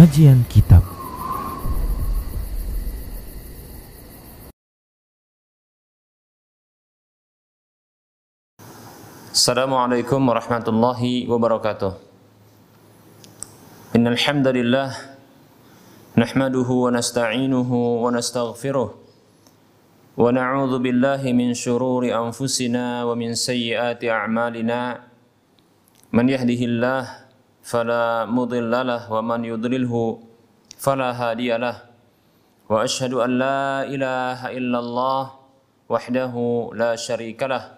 Kajian Kitab. Assalamualaikum warahmatullahi wabarakatuh. Innal hamdalillah nahmaduhu wa nasta'inuhu wa nastaghfiruh wa na'udzu billahi min shururi anfusina wa min sayyiati a'malina. Man yahdihillahu فلا مضل له ومن يضلله فلا هادي له. وأشهد أن لا إله إلا الله وحده لا شريك له.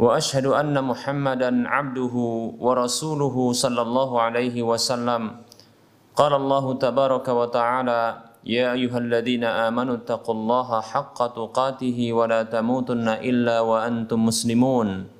وأشهد أن محمدا عبده ورسوله صلى الله عليه وسلم. قال الله تبارك وتعالى يا أيها الذين آمنوا اتقوا الله حق تقاته ولا تموتن إلا وأنتم مسلمون.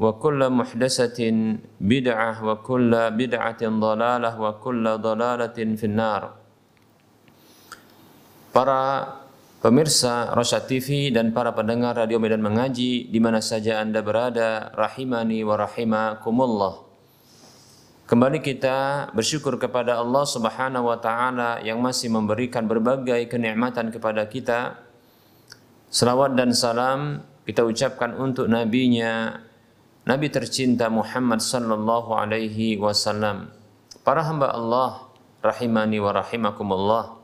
وكل محدثة بدعة وكل بدعة ضلالة وكل ضلالة في النار Para pemirsa Rosyad TV dan para pendengar Radio Medan Mengaji di mana saja Anda berada, rahimani wa rahimakumullah. Kembali kita bersyukur kepada Allah Subhanahu wa taala yang masih memberikan berbagai kenikmatan kepada kita. Selawat dan salam kita ucapkan untuk nabinya Nabi tercinta Muhammad sallallahu alaihi wasallam. Para hamba Allah rahimani wa rahimakumullah.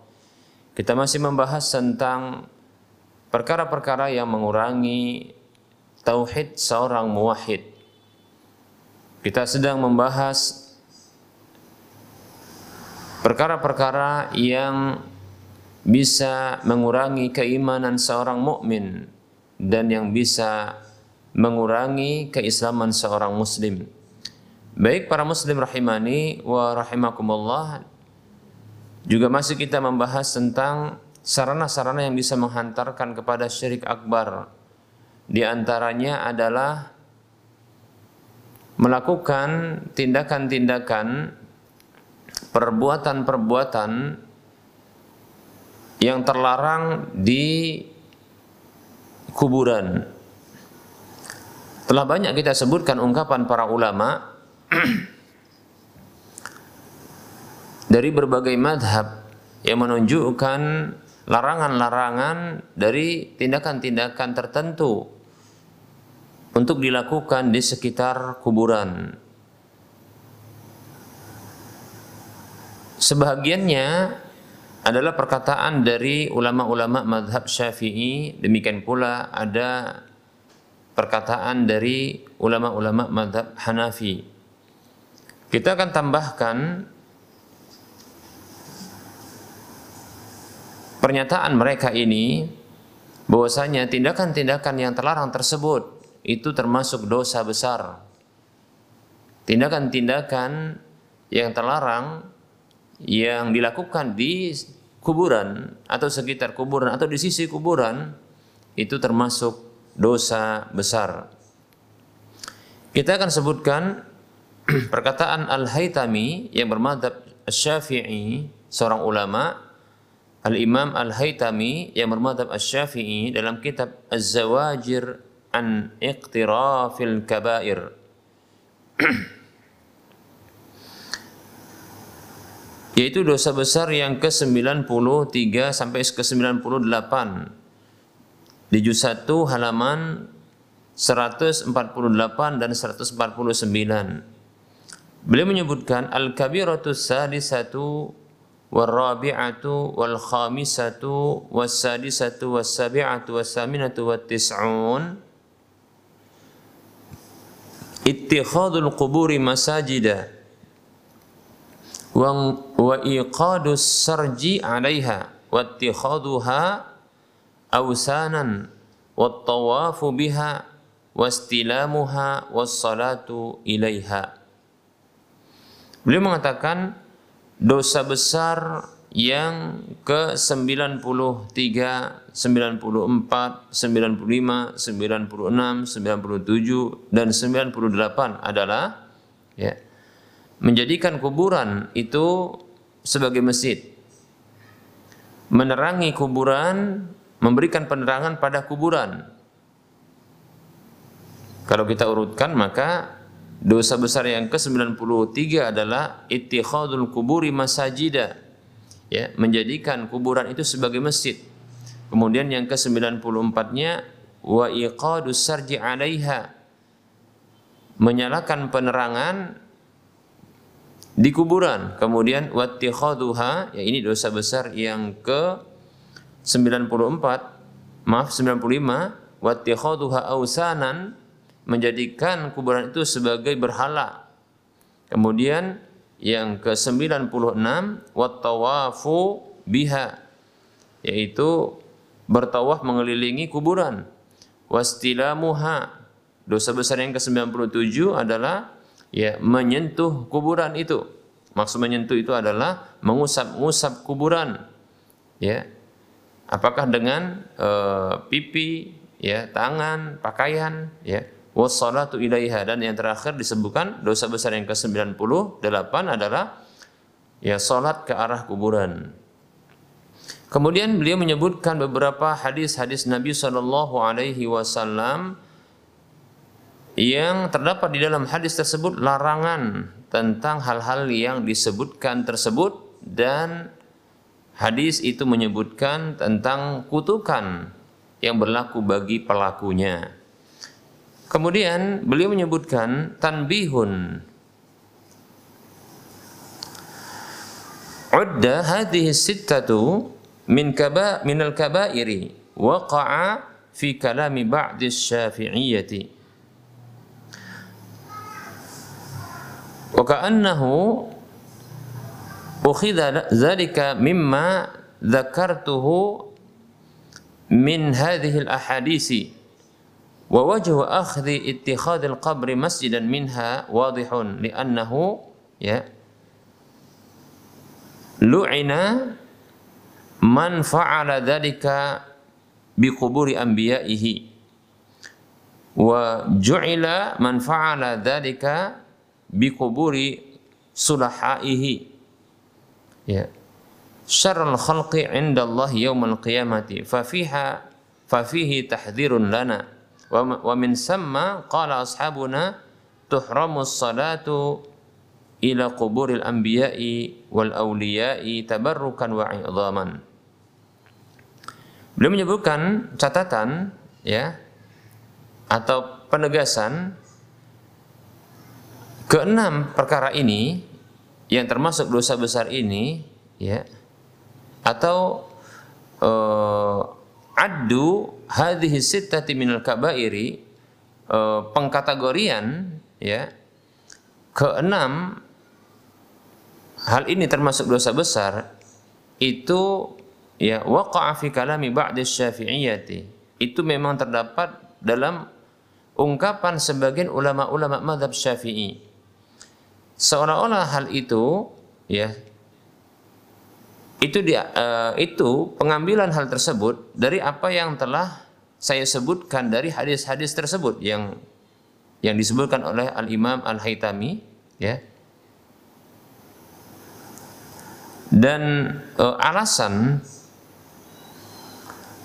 Kita masih membahas tentang perkara-perkara yang mengurangi tauhid seorang muwahhid. Kita sedang membahas perkara-perkara yang bisa mengurangi keimanan seorang mukmin dan yang bisa mengurangi keislaman seorang muslim. Baik para muslim rahimani wa rahimakumullah juga masih kita membahas tentang sarana-sarana yang bisa menghantarkan kepada syirik akbar. Di antaranya adalah melakukan tindakan-tindakan perbuatan-perbuatan yang terlarang di kuburan telah banyak kita sebutkan ungkapan para ulama dari berbagai madhab yang menunjukkan larangan-larangan dari tindakan-tindakan tertentu untuk dilakukan di sekitar kuburan. Sebahagiannya adalah perkataan dari ulama-ulama madhab syafi'i, demikian pula ada perkataan dari ulama-ulama madhab Hanafi. Kita akan tambahkan pernyataan mereka ini bahwasanya tindakan-tindakan yang terlarang tersebut itu termasuk dosa besar. Tindakan-tindakan yang terlarang yang dilakukan di kuburan atau sekitar kuburan atau di sisi kuburan itu termasuk dosa besar. Kita akan sebutkan perkataan Al-Haytami yang bermadhab Syafi'i, seorang ulama, Al-Imam Al-Haytami yang bermadhab Syafi'i dalam kitab Az-Zawajir an Iqtirafil Kabair. yaitu dosa besar yang ke-93 sampai ke-98 di juz 1 halaman 148 dan 149. Beliau menyebutkan al-kabiratu sadisatu warabi'atu wal khamisatu was sadisatu was sabi'atu was saminatu wat tis'un ittikhadul quburi masajida wa iqadus sarji 'alaiha wa ittikhaduha awsanan wattawafu biha wastilamuha wassalatu ilaiha. Beliau mengatakan dosa besar yang ke 93, 94, 95, 96, 97 dan 98 adalah ya menjadikan kuburan itu sebagai masjid. Menerangi kuburan memberikan penerangan pada kuburan. Kalau kita urutkan maka Dosa besar yang ke-93 adalah ittikhadul kuburi masajida. Ya, menjadikan kuburan itu sebagai masjid. Kemudian yang ke-94-nya wa iqadus sarji 'alaiha. Menyalakan penerangan di kuburan. Kemudian wattikhaduha, ya ini dosa besar yang ke 94, maaf 95, wattikhaduha ausanan menjadikan kuburan itu sebagai berhala. Kemudian yang ke-96 wattawafu biha yaitu bertawaf mengelilingi kuburan. Wastilamuha dosa besar yang ke-97 adalah ya menyentuh kuburan itu. Maksud menyentuh itu adalah mengusap-ngusap kuburan. Ya. Apakah dengan uh, pipi, ya, tangan, pakaian, ya wassalatu ilaiha dan yang terakhir disebutkan dosa besar yang ke-98 adalah ya salat ke arah kuburan. Kemudian beliau menyebutkan beberapa hadis-hadis Nabi Shallallahu alaihi wasallam yang terdapat di dalam hadis tersebut larangan tentang hal-hal yang disebutkan tersebut dan hadis itu menyebutkan tentang kutukan yang berlaku bagi pelakunya. Kemudian beliau menyebutkan tanbihun. Udda hadhihi sittatu min kaba min al-kaba'iri waqa'a fi kalami ba'di syafi'iyyati. Wa ka'annahu ukhidha dhalika mimma dhakartuhu min hadhihi al-ahadisi ووجه أخذ اتخاذ القبر مسجدا منها واضح لأنه يا لعن من فعل ذلك بقبور أنبيائه. وجعل من فعل ذلك بقبور صلحائه. ya. Syarrul khalqi indallahi yaumil qiyamati fa fiha fa fihi tahdhirun lana. Wa min samma qala ashabuna tuhramus salatu ila quburil anbiya'i wal awliya'i tabarrukan wa idzaman Beliau menyebutkan catatan ya atau penegasan keenam perkara ini yang termasuk dosa besar ini ya atau uh, addu hadhihi sittati minal kabairi uh, pengkategorian ya keenam hal ini termasuk dosa besar itu ya waqa'a fi kalami ba'di syafi'iyati. Itu memang terdapat dalam ungkapan sebagian ulama-ulama madhab syafi'i seolah-olah hal itu ya itu dia uh, itu pengambilan hal tersebut dari apa yang telah saya sebutkan dari hadis-hadis tersebut yang yang disebutkan oleh Al Imam Al Haytami ya. Dan uh, alasan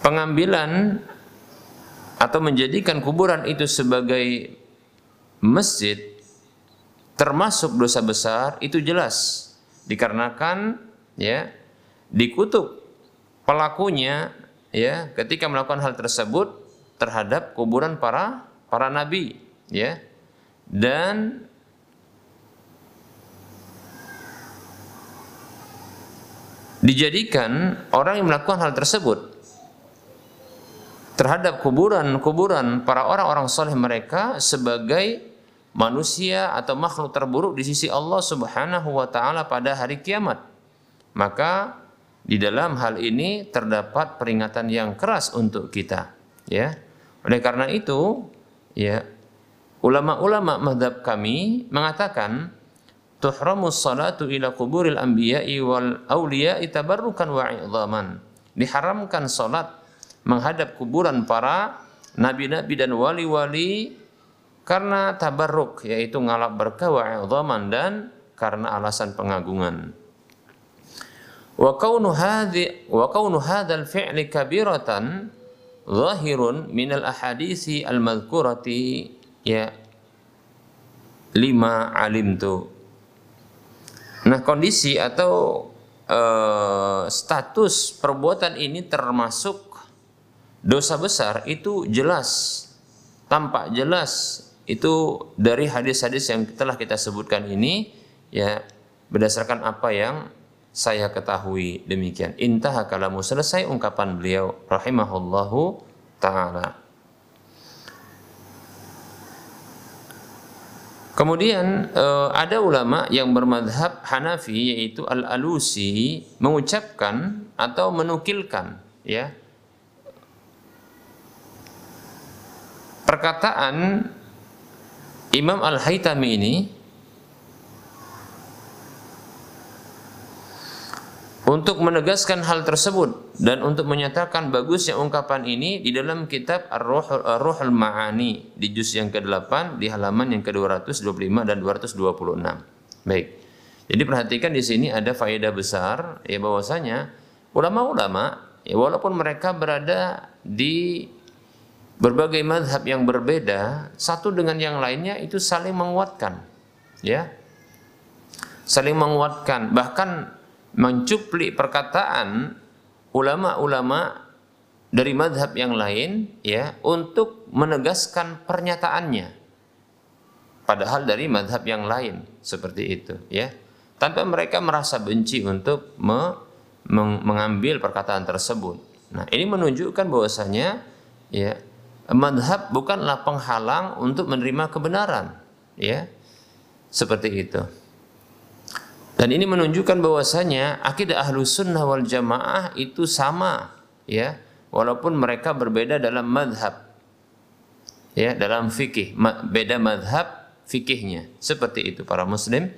pengambilan atau menjadikan kuburan itu sebagai masjid termasuk dosa besar itu jelas. Dikarenakan ya dikutuk pelakunya ya ketika melakukan hal tersebut terhadap kuburan para para nabi ya. Dan dijadikan orang yang melakukan hal tersebut terhadap kuburan-kuburan para orang-orang soleh mereka sebagai manusia atau makhluk terburuk di sisi Allah Subhanahu wa taala pada hari kiamat. Maka di dalam hal ini terdapat peringatan yang keras untuk kita, ya. Oleh karena itu, ya, ulama-ulama madhab kami mengatakan tuhramus salatu ila kuburil anbiya'i wal awliya'i tabarrukan wa idhaman. Diharamkan salat menghadap kuburan para nabi-nabi dan wali-wali karena tabarruk yaitu ngalap berkah wa dan karena alasan pengagungan. Wa kaunu hadhi wa kaunu hadzal fi'li kabiratan zahirun min al ahadisi al madhkurati ya lima alim tu. Nah, kondisi atau uh, status perbuatan ini termasuk dosa besar itu jelas tampak jelas itu dari hadis-hadis yang telah kita sebutkan ini ya berdasarkan apa yang saya ketahui demikian. Intaha kalamu selesai ungkapan beliau rahimahullahu taala. Kemudian eh, ada ulama yang bermadhab Hanafi yaitu Al-Alusi mengucapkan atau menukilkan ya perkataan Imam Al-Haytami ini untuk menegaskan hal tersebut dan untuk menyatakan bagusnya ungkapan ini di dalam kitab Ar-Ruhul Ma'ani di juz yang ke-8 di halaman yang ke-225 dan 226. Baik. Jadi perhatikan di sini ada faedah besar ya bahwasanya ulama-ulama ya walaupun mereka berada di berbagai madhab yang berbeda satu dengan yang lainnya itu saling menguatkan ya. Saling menguatkan bahkan mencuplik perkataan ulama-ulama dari madhab yang lain ya untuk menegaskan pernyataannya. Padahal dari madhab yang lain seperti itu ya. Tanpa mereka merasa benci untuk me, meng, mengambil perkataan tersebut. Nah ini menunjukkan bahwasanya ya madhab bukanlah penghalang untuk menerima kebenaran ya. Seperti itu. Dan ini menunjukkan bahwasanya akidah ahlu sunnah wal jamaah itu sama ya. Walaupun mereka berbeda dalam madhab ya dalam fikih. Beda madhab fikihnya. Seperti itu para muslim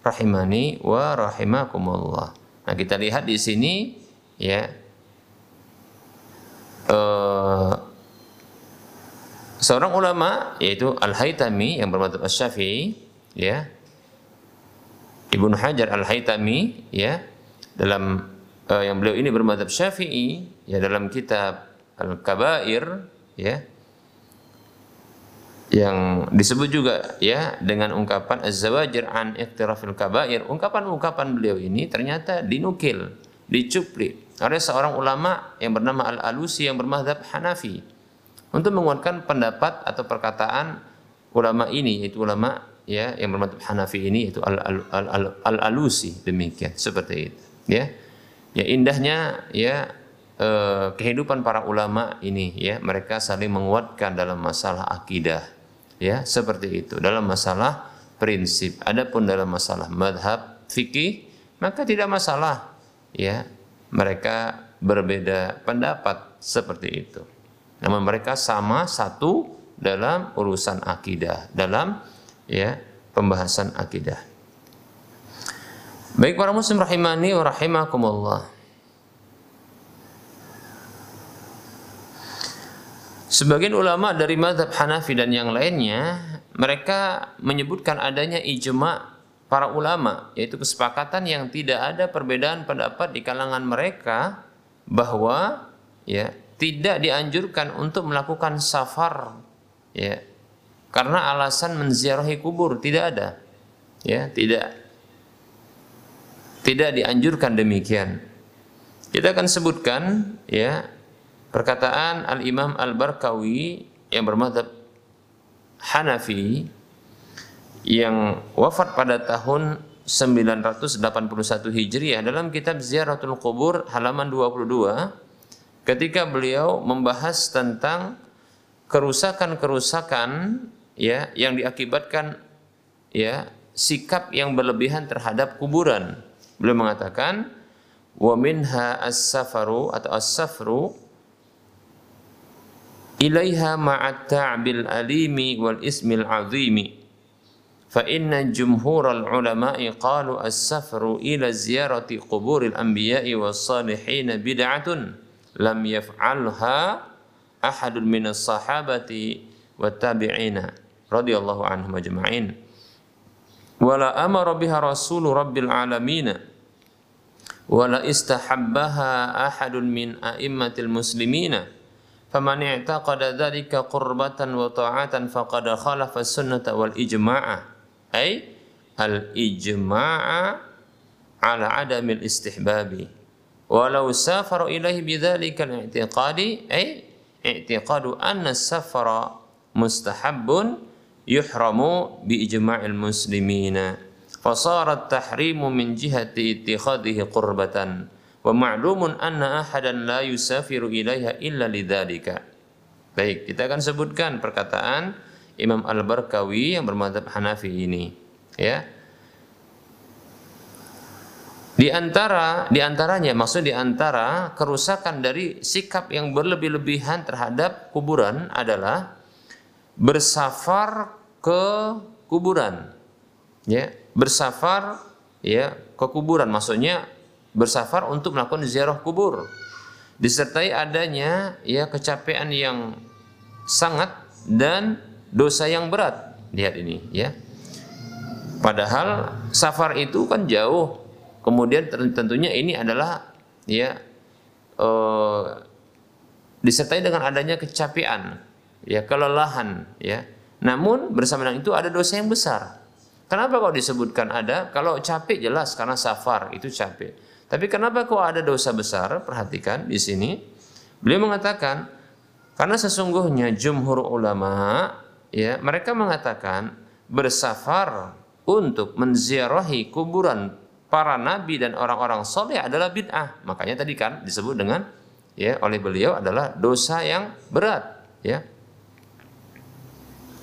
rahimani wa rahimakumullah. Nah kita lihat di sini ya. Uh, seorang ulama yaitu Al-Haytami yang bermadzhab Asy-Syafi'i ya. Ibnu Hajar Al-Haytami ya. Dalam uh, yang beliau ini bermadzhab Syafi'i ya dalam kitab Al-Kabair ya. Yang disebut juga ya dengan ungkapan Az-Zawajir an Iqtirafil Kabair. Ungkapan-ungkapan beliau ini ternyata dinukil dicuplik oleh seorang ulama yang bernama Al-Alusi yang bermadzhab Hanafi untuk menguatkan pendapat atau perkataan ulama ini yaitu ulama ya yang bermadzhab Hanafi ini yaitu al-alusi demikian seperti itu ya. Ya indahnya ya eh, kehidupan para ulama ini ya mereka saling menguatkan dalam masalah akidah ya seperti itu dalam masalah prinsip. Adapun dalam masalah madhab fikih maka tidak masalah ya mereka berbeda pendapat seperti itu namun mereka sama satu dalam urusan akidah, dalam ya pembahasan akidah. Baik para muslim rahimani wa rahimakumullah. Sebagian ulama dari madhab Hanafi dan yang lainnya, mereka menyebutkan adanya ijma para ulama, yaitu kesepakatan yang tidak ada perbedaan pendapat di kalangan mereka bahwa ya tidak dianjurkan untuk melakukan safar ya. Karena alasan menziarahi kubur tidak ada ya tidak. Tidak dianjurkan demikian. Kita akan sebutkan ya perkataan Al Imam Al Barkawi yang bermadhab Hanafi yang wafat pada tahun 981 Hijriah dalam kitab Ziaratul Qubur halaman 22 ketika beliau membahas tentang kerusakan-kerusakan ya yang diakibatkan ya sikap yang berlebihan terhadap kuburan. Beliau mengatakan wa minha as-safaru atau as-safru ilaiha ma'at ta'bil alimi wal ismil azimi. Fa inna jumhural ulama'i qalu as-safru ila ziyarati quburil anbiya'i was salihin bid'atun lam yaf'alha ahadun minas sahabati wa tabi'ina radhiyallahu anhum ajma'in. Wala amara biha rasulu rabbil alamin. Wala istahabbaha ahadun min a'immatil muslimina. Faman i'taqada dhalika qurbatan wa ta'atan faqad khalafa sunnata wal ijma'a. Ay al ijma'a ala adamil istihbabi walau safaru ilaihi bidzalika al-i'tiqadi ay i'tiqadu anna safara mustahabbun yuhramu bi ijma'il muslimina. Fasara tahrimu min jihati ittikhadihi qurbatan. Wa ma'lumun anna ahadan la yusafiru ilaiha illa lidzalika. Baik kita akan sebutkan perkataan Imam Al-Barkawi yang bermadhab Hanafi ini ya. Di antara di antaranya maksud di antara kerusakan dari sikap yang berlebih-lebihan terhadap kuburan adalah bersafar ke kuburan. Ya, bersafar ya ke kuburan. Maksudnya bersafar untuk melakukan ziarah kubur. Disertai adanya ya kecapean yang sangat dan dosa yang berat. Lihat ini ya. Padahal safar itu kan jauh kemudian tentunya ini adalah ya eh, disertai dengan adanya kecapean ya kelelahan ya. Namun bersama dengan itu ada dosa yang besar. Kenapa kok disebutkan ada? Kalau capek jelas karena safar itu capek. Tapi kenapa kok ada dosa besar? Perhatikan di sini. Beliau mengatakan karena sesungguhnya jumhur ulama ya mereka mengatakan bersafar untuk menziarahi kuburan para nabi dan orang-orang soleh adalah bid'ah. Makanya tadi kan disebut dengan ya oleh beliau adalah dosa yang berat, ya.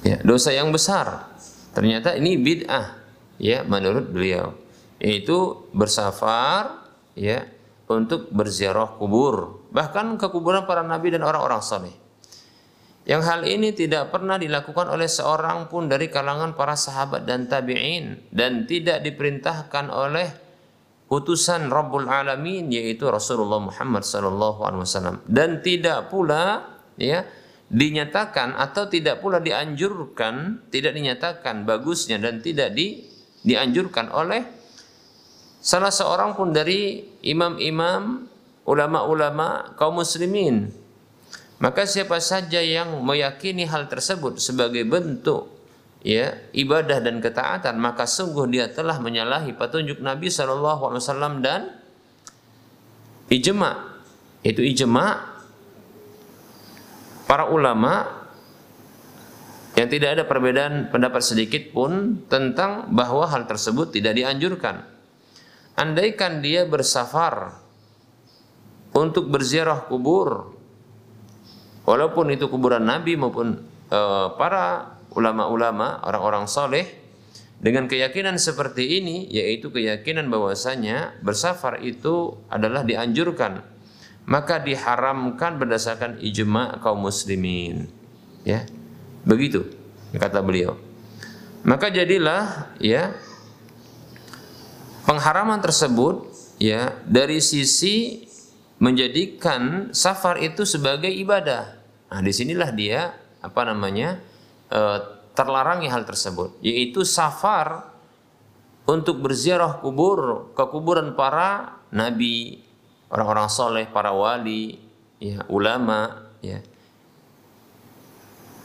Ya, dosa yang besar. Ternyata ini bid'ah, ya menurut beliau. Itu bersafar ya untuk berziarah kubur, bahkan ke kuburan para nabi dan orang-orang soleh. Yang hal ini tidak pernah dilakukan oleh seorang pun dari kalangan para sahabat dan tabi'in dan tidak diperintahkan oleh utusan Rabbul Alamin yaitu Rasulullah Muhammad wasallam. Dan tidak pula ya dinyatakan atau tidak pula dianjurkan, tidak dinyatakan bagusnya dan tidak di, dianjurkan oleh salah seorang pun dari imam-imam ulama-ulama kaum muslimin maka siapa saja yang meyakini hal tersebut sebagai bentuk ya ibadah dan ketaatan, maka sungguh dia telah menyalahi petunjuk Nabi Wasallam dan ijma. Itu ijma para ulama yang tidak ada perbedaan pendapat sedikit pun tentang bahwa hal tersebut tidak dianjurkan. Andaikan dia bersafar untuk berziarah kubur walaupun itu kuburan Nabi maupun uh, para ulama-ulama, orang-orang soleh, dengan keyakinan seperti ini, yaitu keyakinan bahwasanya bersafar itu adalah dianjurkan, maka diharamkan berdasarkan ijma kaum muslimin. Ya, begitu kata beliau. Maka jadilah ya pengharaman tersebut ya dari sisi menjadikan safar itu sebagai ibadah Nah, di sinilah dia apa namanya e, terlarangi hal tersebut, yaitu safar untuk berziarah kubur ke kuburan para nabi, orang-orang soleh, para wali, ya ulama, ya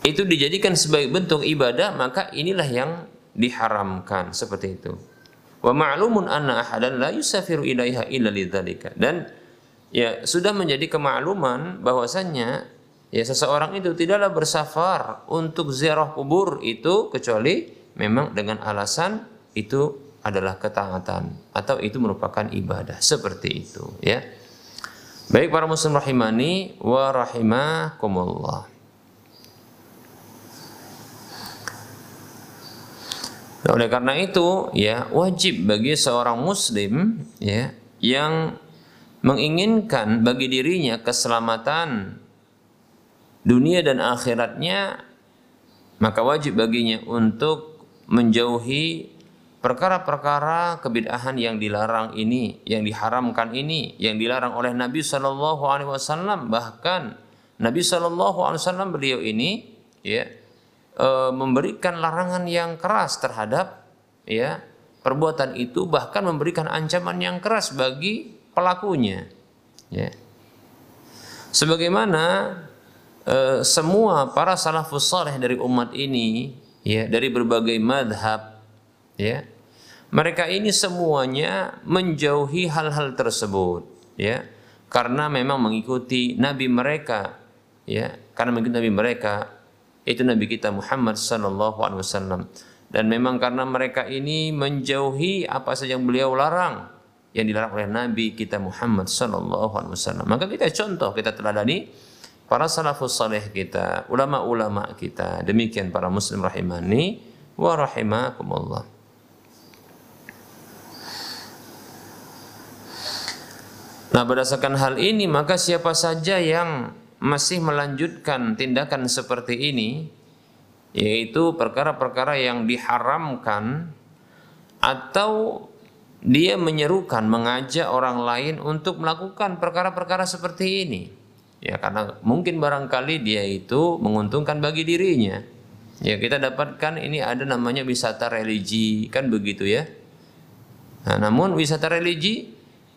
itu dijadikan sebagai bentuk ibadah maka inilah yang diharamkan seperti itu. Wa ma'lumun anna ahadan la yusafiru ilaiha illa lidzalika. Dan ya sudah menjadi kemakluman bahwasannya ya seseorang itu tidaklah bersafar untuk ziarah kubur itu kecuali memang dengan alasan itu adalah ketaatan atau itu merupakan ibadah seperti itu ya. Baik para muslim rahimani wa rahimakumullah. Nah, oleh karena itu ya wajib bagi seorang muslim ya yang menginginkan bagi dirinya keselamatan dunia dan akhiratnya maka wajib baginya untuk menjauhi perkara-perkara kebid'ahan yang dilarang ini, yang diharamkan ini, yang dilarang oleh Nabi Shallallahu Alaihi Wasallam. Bahkan Nabi Shallallahu Alaihi Wasallam beliau ini ya e, memberikan larangan yang keras terhadap ya perbuatan itu bahkan memberikan ancaman yang keras bagi pelakunya ya. Sebagaimana e, semua para salafus saleh dari umat ini ya. dari berbagai madhab ya mereka ini semuanya menjauhi hal-hal tersebut ya karena memang mengikuti nabi mereka ya karena mengikuti nabi mereka itu nabi kita Muhammad sallallahu alaihi wasallam. Dan memang karena mereka ini menjauhi apa saja yang beliau larang yang dilarang oleh nabi kita Muhammad sallallahu alaihi wasallam. Maka kita contoh kita teladani para salafus saleh kita ulama-ulama kita demikian para muslim rahimani wa rahimakumullah Nah, berdasarkan hal ini, maka siapa saja yang masih melanjutkan tindakan seperti ini, yaitu perkara-perkara yang diharamkan atau dia menyerukan, mengajak orang lain untuk melakukan perkara-perkara seperti ini. Ya, karena mungkin barangkali dia itu menguntungkan bagi dirinya. Ya, kita dapatkan ini ada namanya wisata religi, kan begitu ya. Nah, namun wisata religi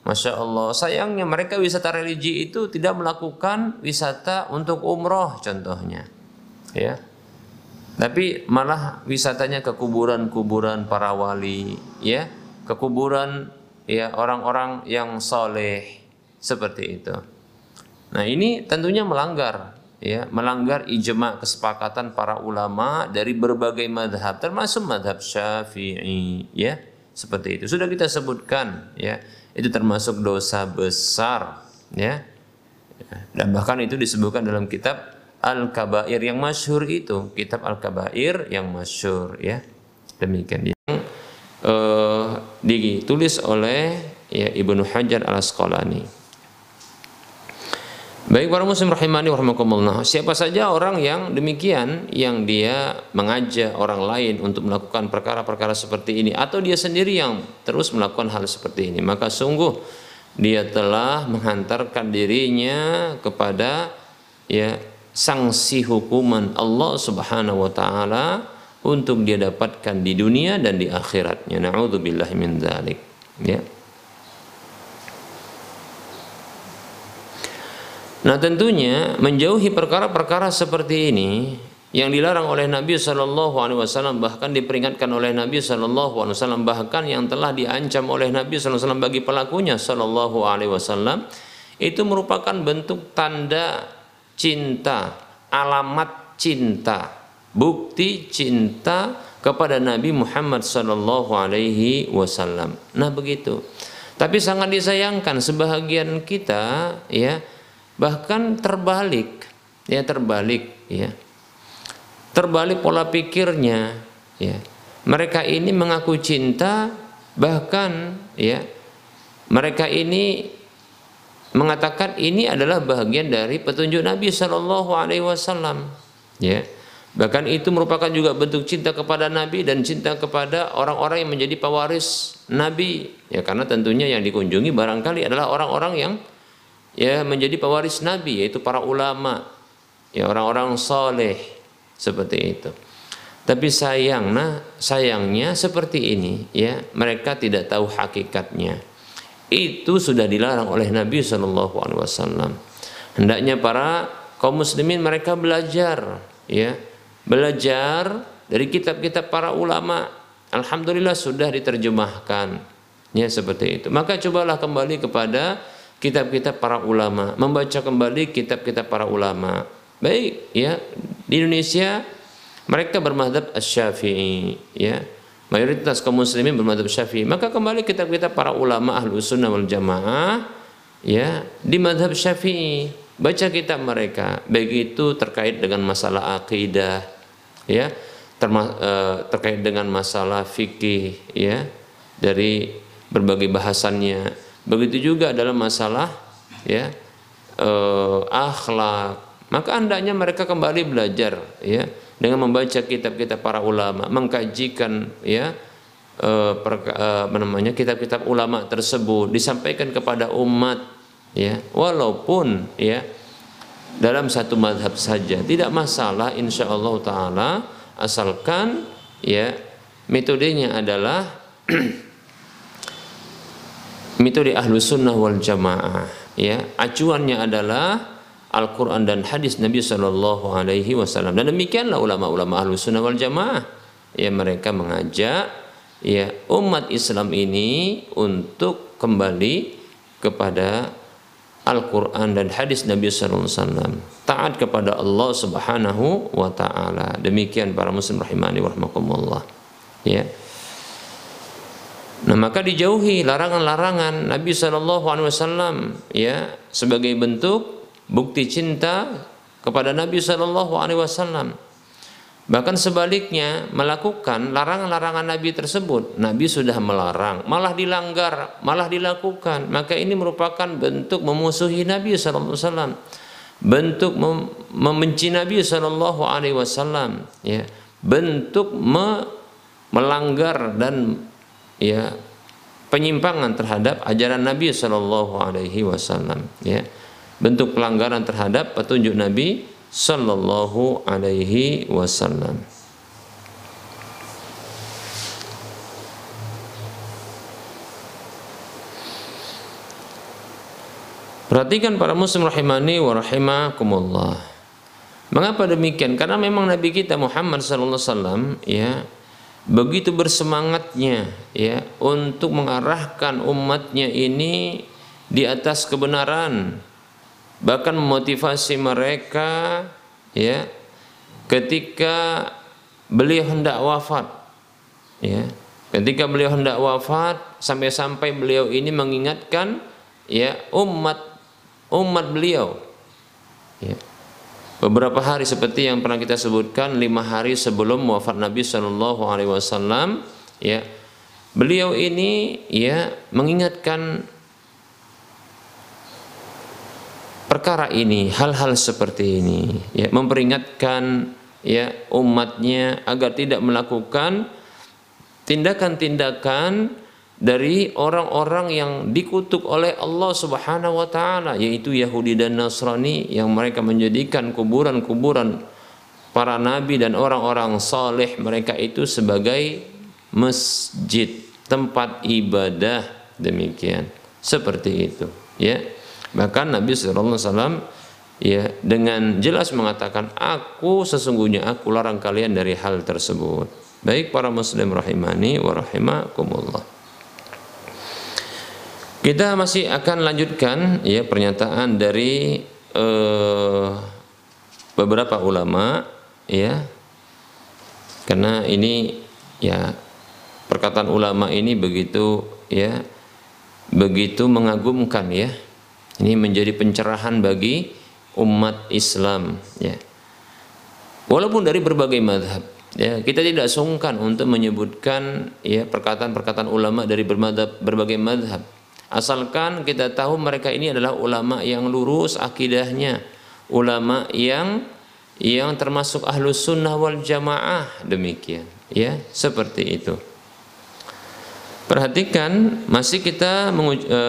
Masya Allah, sayangnya mereka wisata religi itu tidak melakukan wisata untuk umroh contohnya. Ya. Tapi malah wisatanya ke kuburan-kuburan para wali, ya, ke kuburan ya orang-orang yang soleh seperti itu. Nah ini tentunya melanggar, ya, melanggar ijma kesepakatan para ulama dari berbagai madhab, termasuk madhab syafi'i, ya, seperti itu. Sudah kita sebutkan, ya itu termasuk dosa besar ya. Dan bahkan itu disebutkan dalam kitab Al-Kabair yang masyhur itu kitab Al-Kabair yang masyhur ya. Demikian. Yang uh, ditulis oleh ya Ibnu Hajar Al-Asqalani Baik para muslim rahimani warahmatullah. Siapa saja orang yang demikian yang dia mengajak orang lain untuk melakukan perkara-perkara seperti ini atau dia sendiri yang terus melakukan hal seperti ini, maka sungguh dia telah menghantarkan dirinya kepada ya sanksi hukuman Allah Subhanahu wa taala untuk dia dapatkan di dunia dan di akhiratnya. Nauzubillahi min dzalik. Ya. Nah tentunya menjauhi perkara-perkara seperti ini yang dilarang oleh Nabi Shallallahu Alaihi Wasallam bahkan diperingatkan oleh Nabi Shallallahu Alaihi Wasallam bahkan yang telah diancam oleh Nabi Shallallahu Alaihi Wasallam bagi pelakunya Shallallahu Alaihi Wasallam itu merupakan bentuk tanda cinta alamat cinta bukti cinta kepada Nabi Muhammad Shallallahu Alaihi Wasallam. Nah begitu. Tapi sangat disayangkan sebahagian kita ya bahkan terbalik ya terbalik ya. Terbalik pola pikirnya ya. Mereka ini mengaku cinta bahkan ya mereka ini mengatakan ini adalah bagian dari petunjuk Nabi Shallallahu Alaihi Wasallam ya. Bahkan itu merupakan juga bentuk cinta kepada Nabi dan cinta kepada orang-orang yang menjadi pewaris Nabi ya. Karena tentunya yang dikunjungi barangkali adalah orang-orang yang ya menjadi pewaris Nabi yaitu para ulama. Ya orang-orang soleh seperti itu. Tapi sayang nah sayangnya seperti ini ya mereka tidak tahu hakikatnya. Itu sudah dilarang oleh Nabi Shallallahu Alaihi Wasallam. Hendaknya para kaum muslimin mereka belajar ya belajar dari kitab-kitab para ulama. Alhamdulillah sudah diterjemahkan ya seperti itu. Maka cobalah kembali kepada kitab-kitab para ulama, membaca kembali kitab-kitab para ulama. Baik, ya. Di Indonesia mereka bermadhab Asy-Syafi'i, ya. mayoritas kaum muslimin bermadhab syafi'i maka kembali kitab-kitab para ulama ahlu sunnah wal jamaah ya di madhab syafi'i baca kitab mereka baik itu terkait dengan masalah akidah ya terma, uh, terkait dengan masalah fikih ya dari berbagai bahasannya begitu juga dalam masalah ya uh, akhlak. Maka hendaknya mereka kembali belajar ya dengan membaca kitab-kitab para ulama, mengkajikan ya eh, eh, namanya kitab-kitab ulama tersebut disampaikan kepada umat ya. Walaupun ya dalam satu madhab saja tidak masalah insya Allah taala asalkan ya metodenya adalah metode ahlu sunnah wal jamaah ya. Acuannya adalah Al-Quran dan hadis Nabi Shallallahu Alaihi Wasallam. Dan demikianlah ulama-ulama ahlu sunnah wal jamaah ya. Mereka mengajak ya umat Islam ini untuk kembali kepada Al-Quran dan hadis Nabi Wasallam. Taat kepada Allah Subhanahu Wa Taala. Demikian para muslim rahimani warahmatullah ya Nah maka dijauhi larangan-larangan Nabi Wasallam ya sebagai bentuk bukti cinta kepada Nabi Wasallam. Bahkan sebaliknya melakukan larangan-larangan Nabi tersebut, Nabi sudah melarang, malah dilanggar, malah dilakukan. Maka ini merupakan bentuk memusuhi Nabi Wasallam, bentuk mem membenci Nabi Wasallam, ya, bentuk me melanggar dan ya penyimpangan terhadap ajaran Nabi Shallallahu Alaihi Wasallam, ya bentuk pelanggaran terhadap petunjuk Nabi sallallahu alaihi wasallam. Perhatikan para muslim rahimani wa rahimakumullah. Mengapa demikian? Karena memang Nabi kita Muhammad sallallahu alaihi wasallam ya begitu bersemangatnya ya untuk mengarahkan umatnya ini di atas kebenaran bahkan memotivasi mereka ya ketika beliau hendak wafat ya. Ketika beliau hendak wafat sampai-sampai beliau ini mengingatkan ya umat umat beliau ya beberapa hari seperti yang pernah kita sebutkan lima hari sebelum wafat Nabi Shallallahu Alaihi Wasallam ya. Beliau ini ya mengingatkan perkara ini, hal-hal seperti ini, ya, memperingatkan ya umatnya agar tidak melakukan tindakan-tindakan dari orang-orang yang dikutuk oleh Allah Subhanahu wa taala yaitu Yahudi dan Nasrani yang mereka menjadikan kuburan-kuburan para nabi dan orang-orang saleh mereka itu sebagai masjid, tempat ibadah demikian. Seperti itu, ya. Bahkan Nabi Sallallahu Alaihi Wasallam ya dengan jelas mengatakan aku sesungguhnya aku larang kalian dari hal tersebut. Baik para muslim rahimani wa rahimakumullah. Kita masih akan lanjutkan ya pernyataan dari uh, beberapa ulama ya. Karena ini ya perkataan ulama ini begitu ya begitu mengagumkan ya ini menjadi pencerahan bagi umat Islam ya. Walaupun dari berbagai madhab ya kita tidak sungkan untuk menyebutkan ya perkataan-perkataan ulama dari bermadhab, berbagai madhab asalkan kita tahu mereka ini adalah ulama yang lurus akidahnya. Ulama yang yang termasuk ahlus sunnah wal jamaah. Demikian ya seperti itu. Perhatikan masih kita e,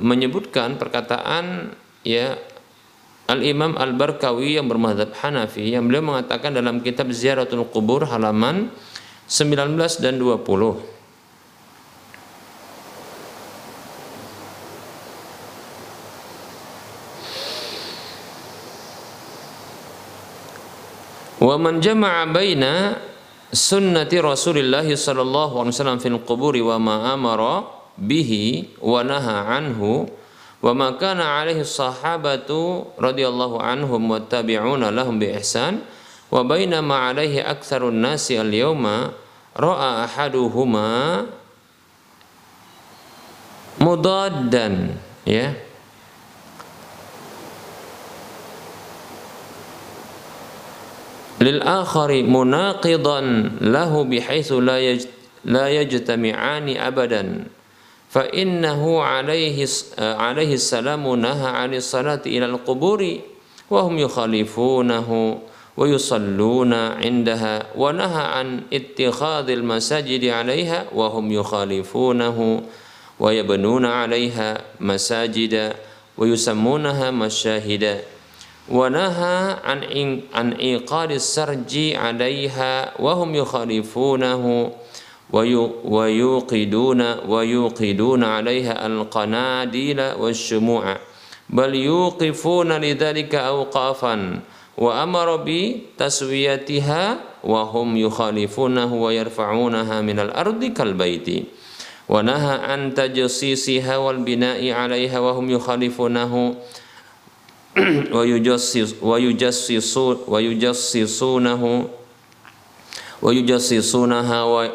menyebutkan perkataan ya Al-Imam Al-Barkawi yang bermadhab Hanafi yang beliau mengatakan dalam kitab Ziaratul Qubur halaman 19 dan 20 Wa man jama'a baina sunnati Rasulillah sallallahu alaihi wasallam fil quburi wa ma amara bihi wa naha anhu wa ma kana alaihi sahabatu radhiyallahu anhum wa tabi'una lahum bi ihsan wa baina ma alaihi aktsarun nasi al yawma ra'a ahaduhuma mudaddan ya. lil akhari munaqidan lahu bihaitsu la yaj la yajtami'ani abadan fa innahu alaihi alaihi salamu naha 'ani salati ila al-quburi wa hum yukhalifunahu wa yusalluna 'indaha wa naha 'an ittikhadhil masajidi 'alaiha wa hum ونهى عن عن إيقاد السرج عليها وهم يخالفونه ويوقدون ويوقدون عليها القناديل والشموع بل يوقفون لذلك أوقافا وأمر بتسويتها وهم يخالفونه ويرفعونها من الأرض كالبيت. ونهى عن تجسيسها والبناء عليها وهم يخالفونه ويجسس ويجسسون ويجسسونه ويجسسونها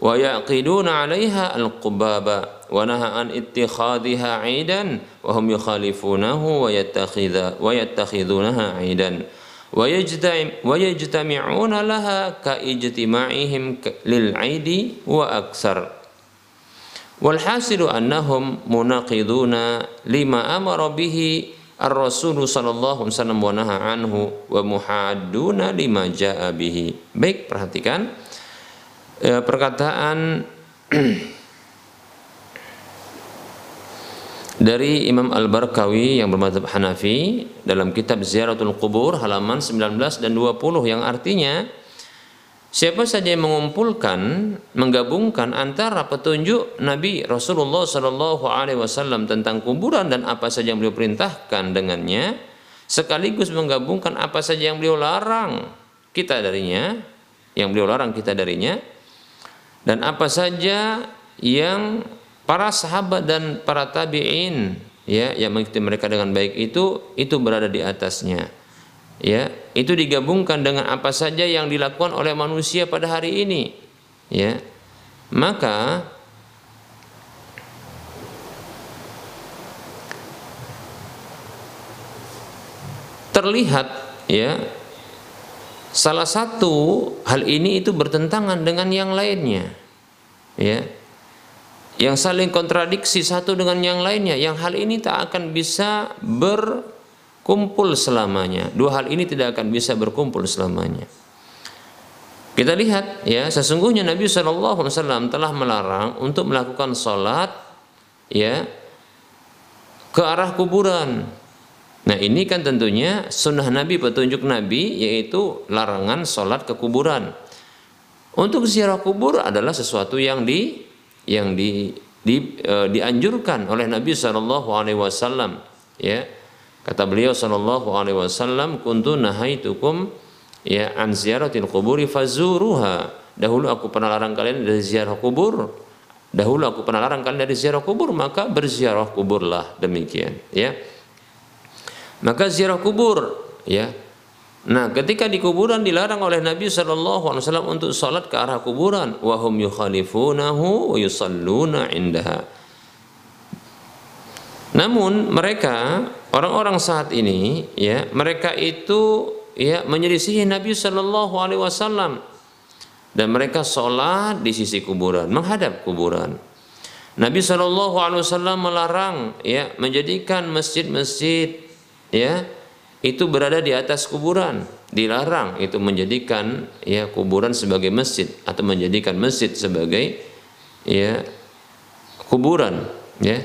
ويعقدون عليها القباب ونهى عن اتخاذها عيدا وهم يخالفونه ويتخذ ويتخذونها عيدا ويجتمعون لها كاجتماعهم للعيد وأكثر. والحاصل أنهم مناقضون لما أمر به Ar-Rasul sallallahu alaihi wasallam anhu wa muhadduna lima jaa bihi. Baik, perhatikan e, perkataan dari Imam Al-Barkawi yang bermadzhab Hanafi dalam kitab Ziyaratul Qubur halaman 19 dan 20 yang artinya Siapa saja yang mengumpulkan, menggabungkan antara petunjuk Nabi Rasulullah Shallallahu Alaihi Wasallam tentang kuburan dan apa saja yang beliau perintahkan dengannya, sekaligus menggabungkan apa saja yang beliau larang kita darinya, yang beliau larang kita darinya, dan apa saja yang para sahabat dan para tabiin ya yang mengikuti mereka dengan baik itu itu berada di atasnya ya itu digabungkan dengan apa saja yang dilakukan oleh manusia pada hari ini. Ya maka terlihat ya salah satu hal ini itu bertentangan dengan yang lainnya. Ya yang saling kontradiksi satu dengan yang lainnya yang hal ini tak akan bisa ber kumpul selamanya. Dua hal ini tidak akan bisa berkumpul selamanya. Kita lihat ya, sesungguhnya Nabi Wasallam telah melarang untuk melakukan sholat ya ke arah kuburan. Nah ini kan tentunya sunnah Nabi petunjuk Nabi yaitu larangan sholat ke kuburan. Untuk ziarah kubur adalah sesuatu yang di yang di, di e, dianjurkan oleh Nabi Wasallam ya Kata beliau sallallahu alaihi wasallam, "Kuntu nahaitukum ya an ziyaratil quburi fazuruha." Dahulu aku pernah larang kalian dari ziarah kubur. Dahulu aku pernah larang kalian dari ziarah kubur, maka berziarah kuburlah demikian, ya. Maka ziarah kubur, ya. Nah, ketika di kuburan dilarang oleh Nabi Shallallahu Alaihi Wasallam untuk salat ke arah kuburan, wahum yukhalifunahu wa yusalluna indaha. Namun mereka orang-orang saat ini ya mereka itu ya menyelisihi Nabi Shallallahu Alaihi Wasallam. Dan mereka sholat di sisi kuburan menghadap kuburan. Nabi Shallallahu Alaihi Wasallam melarang ya menjadikan masjid-masjid ya itu berada di atas kuburan. Dilarang itu menjadikan ya kuburan sebagai masjid atau menjadikan masjid sebagai ya kuburan ya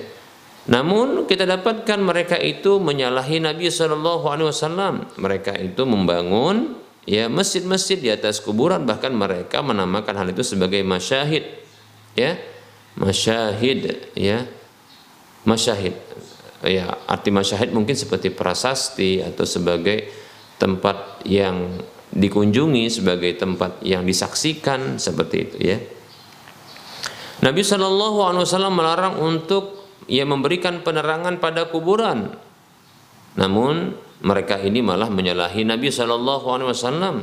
namun kita dapatkan mereka itu menyalahi Nabi Shallallahu Alaihi Wasallam. Mereka itu membangun ya masjid-masjid di atas kuburan. Bahkan mereka menamakan hal itu sebagai masyahid ya. Masyahid ya. Masyahid ya arti masyahid mungkin seperti prasasti atau sebagai tempat yang dikunjungi sebagai tempat yang disaksikan seperti itu ya. Nabi Shallallahu Alaihi Wasallam melarang untuk ia memberikan penerangan pada kuburan. Namun mereka ini malah menyalahi Nabi Shallallahu Alaihi Wasallam.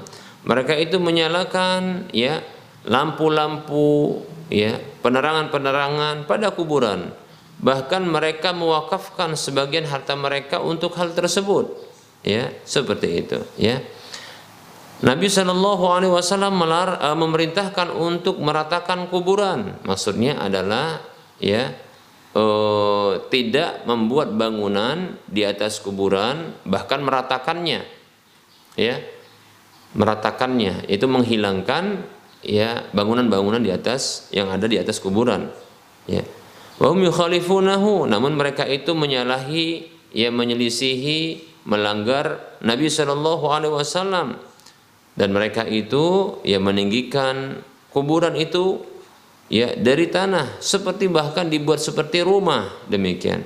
Mereka itu menyalakan ya lampu-lampu, ya, penerangan-penerangan pada kuburan. Bahkan mereka mewakafkan sebagian harta mereka untuk hal tersebut. Ya, seperti itu, ya. Nabi Shallallahu Alaihi Wasallam uh, memerintahkan untuk meratakan kuburan. Maksudnya adalah ya uh, tidak membuat bangunan di atas kuburan, bahkan meratakannya, ya meratakannya itu menghilangkan ya bangunan-bangunan di atas yang ada di atas kuburan. Ya. Wahum yukhalifunahu, namun mereka itu menyalahi, ya menyelisihi, melanggar Nabi Shallallahu Alaihi Wasallam dan mereka itu ya meninggikan kuburan itu ya dari tanah seperti bahkan dibuat seperti rumah demikian.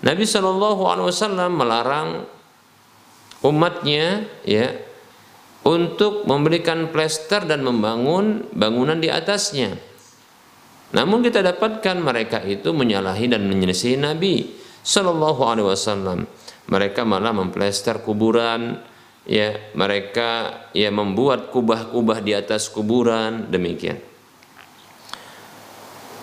Nabi Shallallahu Alaihi Wasallam melarang umatnya ya untuk memberikan plester dan membangun bangunan di atasnya. Namun kita dapatkan mereka itu menyalahi dan menyelesaikan Nabi Shallallahu Alaihi Wasallam. Mereka malah memplester kuburan, ya mereka ya membuat kubah-kubah di atas kuburan demikian.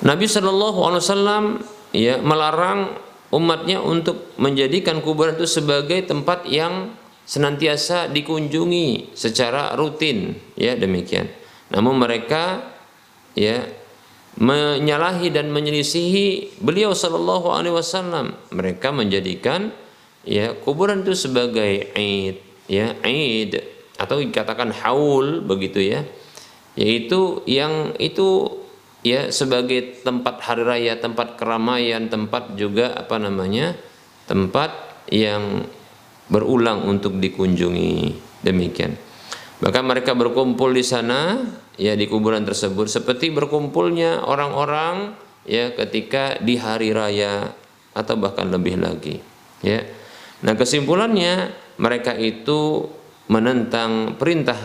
Nabi Shallallahu Alaihi Wasallam ya melarang umatnya untuk menjadikan kuburan itu sebagai tempat yang senantiasa dikunjungi secara rutin ya demikian. Namun mereka ya menyalahi dan menyelisihi beliau Shallallahu Alaihi Wasallam. Mereka menjadikan ya kuburan itu sebagai aid ya Eid atau dikatakan haul begitu ya yaitu yang itu ya sebagai tempat hari raya, tempat keramaian, tempat juga apa namanya? tempat yang berulang untuk dikunjungi. Demikian. Maka mereka berkumpul di sana ya di kuburan tersebut seperti berkumpulnya orang-orang ya ketika di hari raya atau bahkan lebih lagi. Ya. Nah, kesimpulannya mereka itu menentang perintah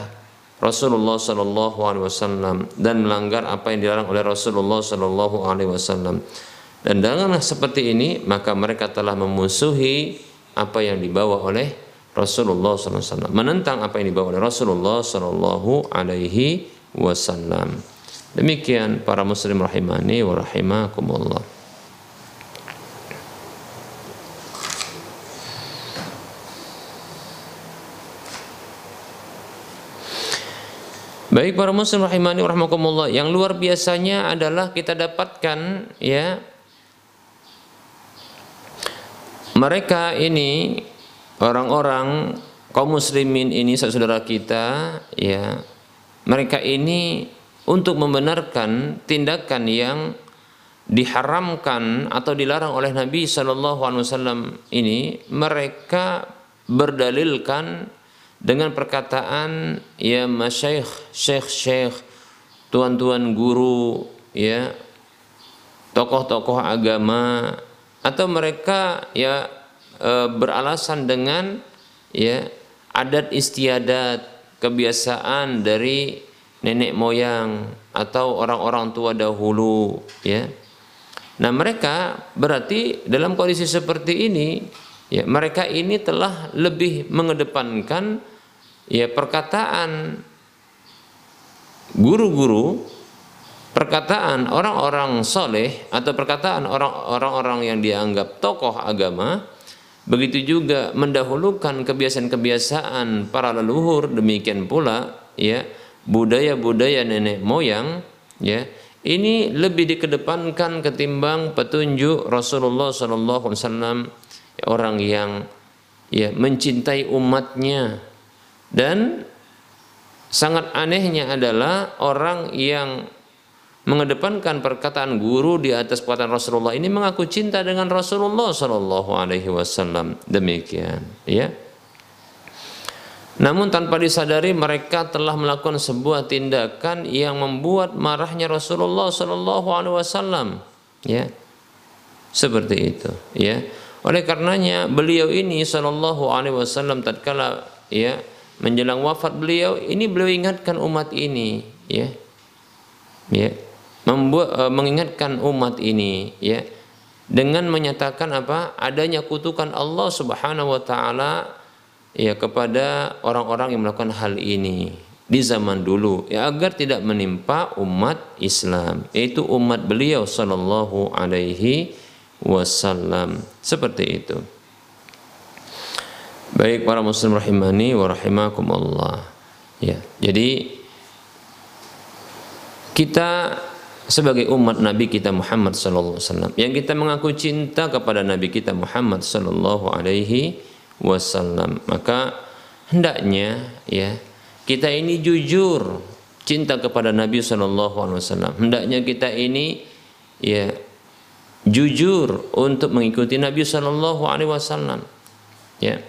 Rasulullah Shallallahu Alaihi Wasallam dan melanggar apa yang dilarang oleh Rasulullah Shallallahu Alaihi Wasallam. Dan dengan seperti ini maka mereka telah memusuhi apa yang dibawa oleh Rasulullah SAW menentang apa yang dibawa oleh Rasulullah Shallallahu Alaihi Wasallam. Demikian para muslim rahimani wa rahimakumullah. Baik para muslim rahimani rahimakumullah, yang luar biasanya adalah kita dapatkan ya mereka ini orang-orang kaum muslimin ini saudara kita ya mereka ini untuk membenarkan tindakan yang diharamkan atau dilarang oleh Nabi Shallallahu Alaihi Wasallam ini mereka berdalilkan dengan perkataan ya masyaikh syekh syekh tuan-tuan guru ya tokoh-tokoh agama atau mereka ya e, beralasan dengan ya adat istiadat kebiasaan dari nenek moyang atau orang-orang tua dahulu ya. Nah mereka berarti dalam kondisi seperti ini ya mereka ini telah lebih mengedepankan ya perkataan guru-guru perkataan orang-orang soleh atau perkataan orang-orang yang dianggap tokoh agama begitu juga mendahulukan kebiasaan-kebiasaan para leluhur. Demikian pula ya budaya-budaya nenek moyang ya ini lebih dikedepankan ketimbang petunjuk Rasulullah SAW orang yang ya mencintai umatnya dan sangat anehnya adalah orang yang mengedepankan perkataan guru di atas perkataan Rasulullah ini mengaku cinta dengan Rasulullah Shallallahu Alaihi Wasallam. Demikian ya. Namun tanpa disadari mereka telah melakukan sebuah tindakan yang membuat marahnya Rasulullah Shallallahu Alaihi Wasallam ya. Seperti itu ya. Oleh karenanya beliau ini Shallallahu Alaihi Wasallam tatkala ya menjelang wafat beliau ini beliau ingatkan umat ini ya. Ya. Membuat uh, mengingatkan umat ini ya. Dengan menyatakan apa? Adanya kutukan Allah Subhanahu wa taala ya kepada orang-orang yang melakukan hal ini di zaman dulu ya agar tidak menimpa umat Islam yaitu umat beliau sallallahu alaihi wasallam. Seperti itu baik para muslim rahimani wa rahimakumullah. Ya jadi kita sebagai umat Nabi kita Muhammad sallallahu alaihi wasallam yang kita mengaku cinta kepada Nabi kita Muhammad sallallahu alaihi wasallam maka hendaknya ya kita ini jujur cinta kepada Nabi sallallahu alaihi wasallam. Hendaknya kita ini ya jujur untuk mengikuti Nabi sallallahu alaihi wasallam. Ya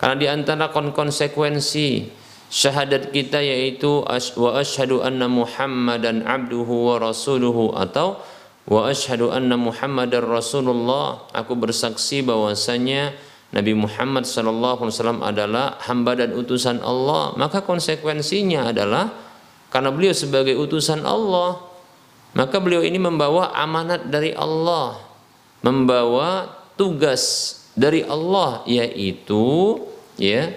karena di antara konsekuensi syahadat kita yaitu wa asyhadu anna Muhammadan abduhu wa rasuluhu atau wa asyhadu anna Muhammadar Rasulullah aku bersaksi bahwasanya Nabi Muhammad sallallahu alaihi wasallam adalah hamba dan utusan Allah. Maka konsekuensinya adalah karena beliau sebagai utusan Allah maka beliau ini membawa amanat dari Allah membawa tugas dari Allah yaitu ya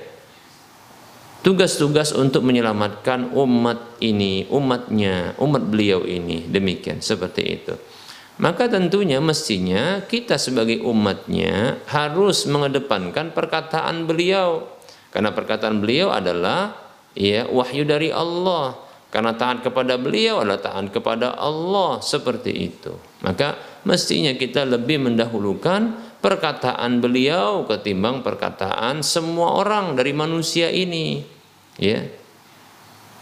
tugas-tugas untuk menyelamatkan umat ini, umatnya, umat beliau ini. Demikian, seperti itu. Maka tentunya mestinya kita sebagai umatnya harus mengedepankan perkataan beliau. Karena perkataan beliau adalah ya wahyu dari Allah. Karena taat kepada beliau adalah taat kepada Allah seperti itu. Maka mestinya kita lebih mendahulukan perkataan beliau ketimbang perkataan semua orang dari manusia ini ya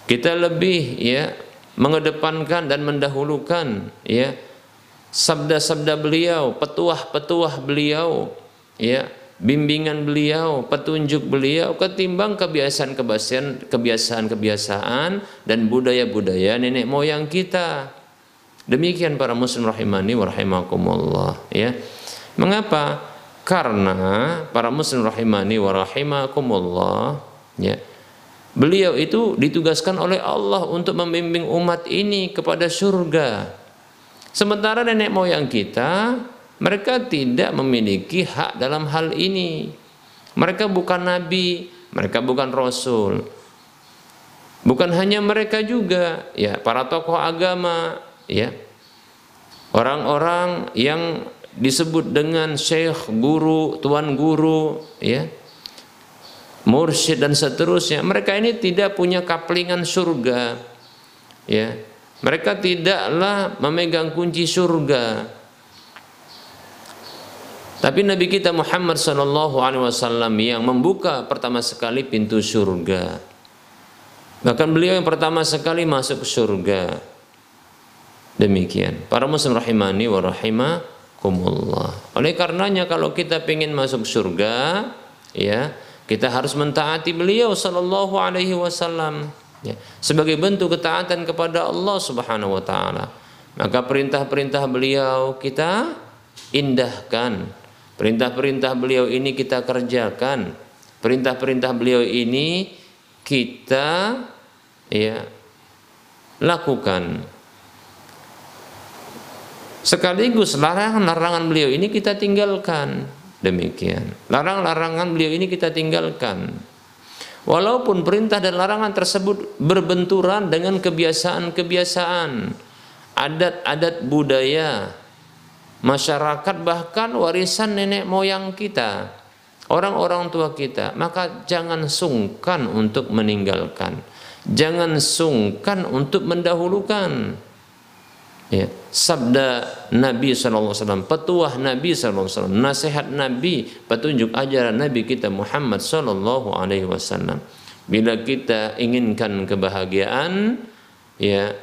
kita lebih ya mengedepankan dan mendahulukan ya sabda-sabda beliau, petuah-petuah beliau, ya bimbingan beliau, petunjuk beliau ketimbang kebiasaan-kebiasaan kebiasaan-kebiasaan dan budaya-budaya nenek moyang kita. Demikian para muslim rahimani wa rahimakumullah ya. Mengapa? Karena para muslim rahimani wa rahimakumullah ya Beliau itu ditugaskan oleh Allah untuk membimbing umat ini kepada surga. Sementara nenek moyang kita, mereka tidak memiliki hak dalam hal ini. Mereka bukan nabi, mereka bukan rasul. Bukan hanya mereka juga, ya para tokoh agama, ya. Orang-orang yang disebut dengan syekh, guru, tuan guru, ya mursyid dan seterusnya mereka ini tidak punya kaplingan surga ya. Mereka tidaklah memegang kunci surga. Tapi Nabi kita Muhammad Sallallahu Alaihi Wasallam yang membuka pertama sekali pintu surga. Bahkan beliau yang pertama sekali masuk surga demikian para muslim rahimani wa rahimakumullah oleh karenanya kalau kita ingin masuk surga ya kita harus mentaati beliau sallallahu alaihi wasallam ya, sebagai bentuk ketaatan kepada Allah Subhanahu wa taala. Maka perintah-perintah beliau kita indahkan. Perintah-perintah beliau ini kita kerjakan. Perintah-perintah beliau ini kita ya lakukan. Sekaligus larangan-larangan beliau ini kita tinggalkan Demikian. Larang-larangan beliau ini kita tinggalkan. Walaupun perintah dan larangan tersebut berbenturan dengan kebiasaan-kebiasaan, adat-adat budaya, masyarakat bahkan warisan nenek moyang kita, orang-orang tua kita, maka jangan sungkan untuk meninggalkan. Jangan sungkan untuk mendahulukan ya, sabda Nabi SAW, petuah Nabi SAW, nasihat Nabi, petunjuk ajaran Nabi kita Muhammad SAW. Bila kita inginkan kebahagiaan, ya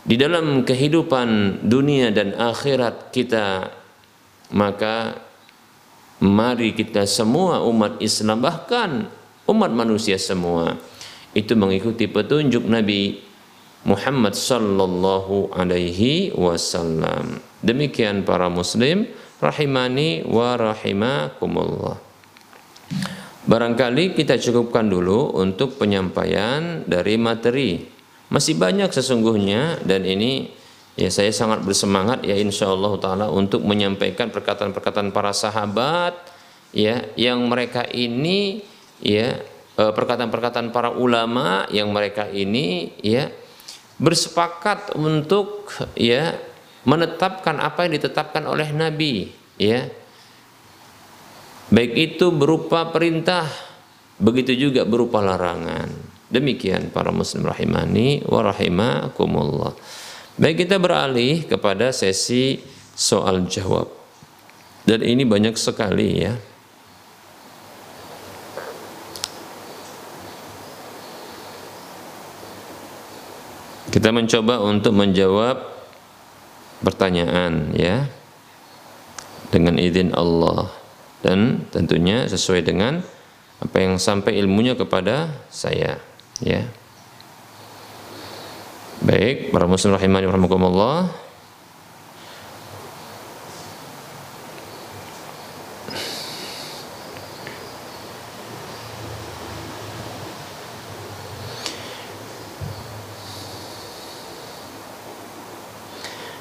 di dalam kehidupan dunia dan akhirat kita, maka mari kita semua umat Islam bahkan umat manusia semua itu mengikuti petunjuk Nabi Muhammad sallallahu alaihi wasallam. Demikian para muslim rahimani wa rahimakumullah. Barangkali kita cukupkan dulu untuk penyampaian dari materi. Masih banyak sesungguhnya dan ini ya saya sangat bersemangat ya insyaallah taala untuk menyampaikan perkataan-perkataan para sahabat ya yang mereka ini ya eh, perkataan-perkataan para ulama yang mereka ini ya bersepakat untuk ya menetapkan apa yang ditetapkan oleh Nabi ya. Baik itu berupa perintah begitu juga berupa larangan. Demikian para muslim rahimani wa rahimakumullah. Baik kita beralih kepada sesi soal jawab. Dan ini banyak sekali ya Kita mencoba untuk menjawab pertanyaan ya dengan izin Allah dan tentunya sesuai dengan apa yang sampai ilmunya kepada saya ya. Baik, para muslim rahimani rahimakumullah.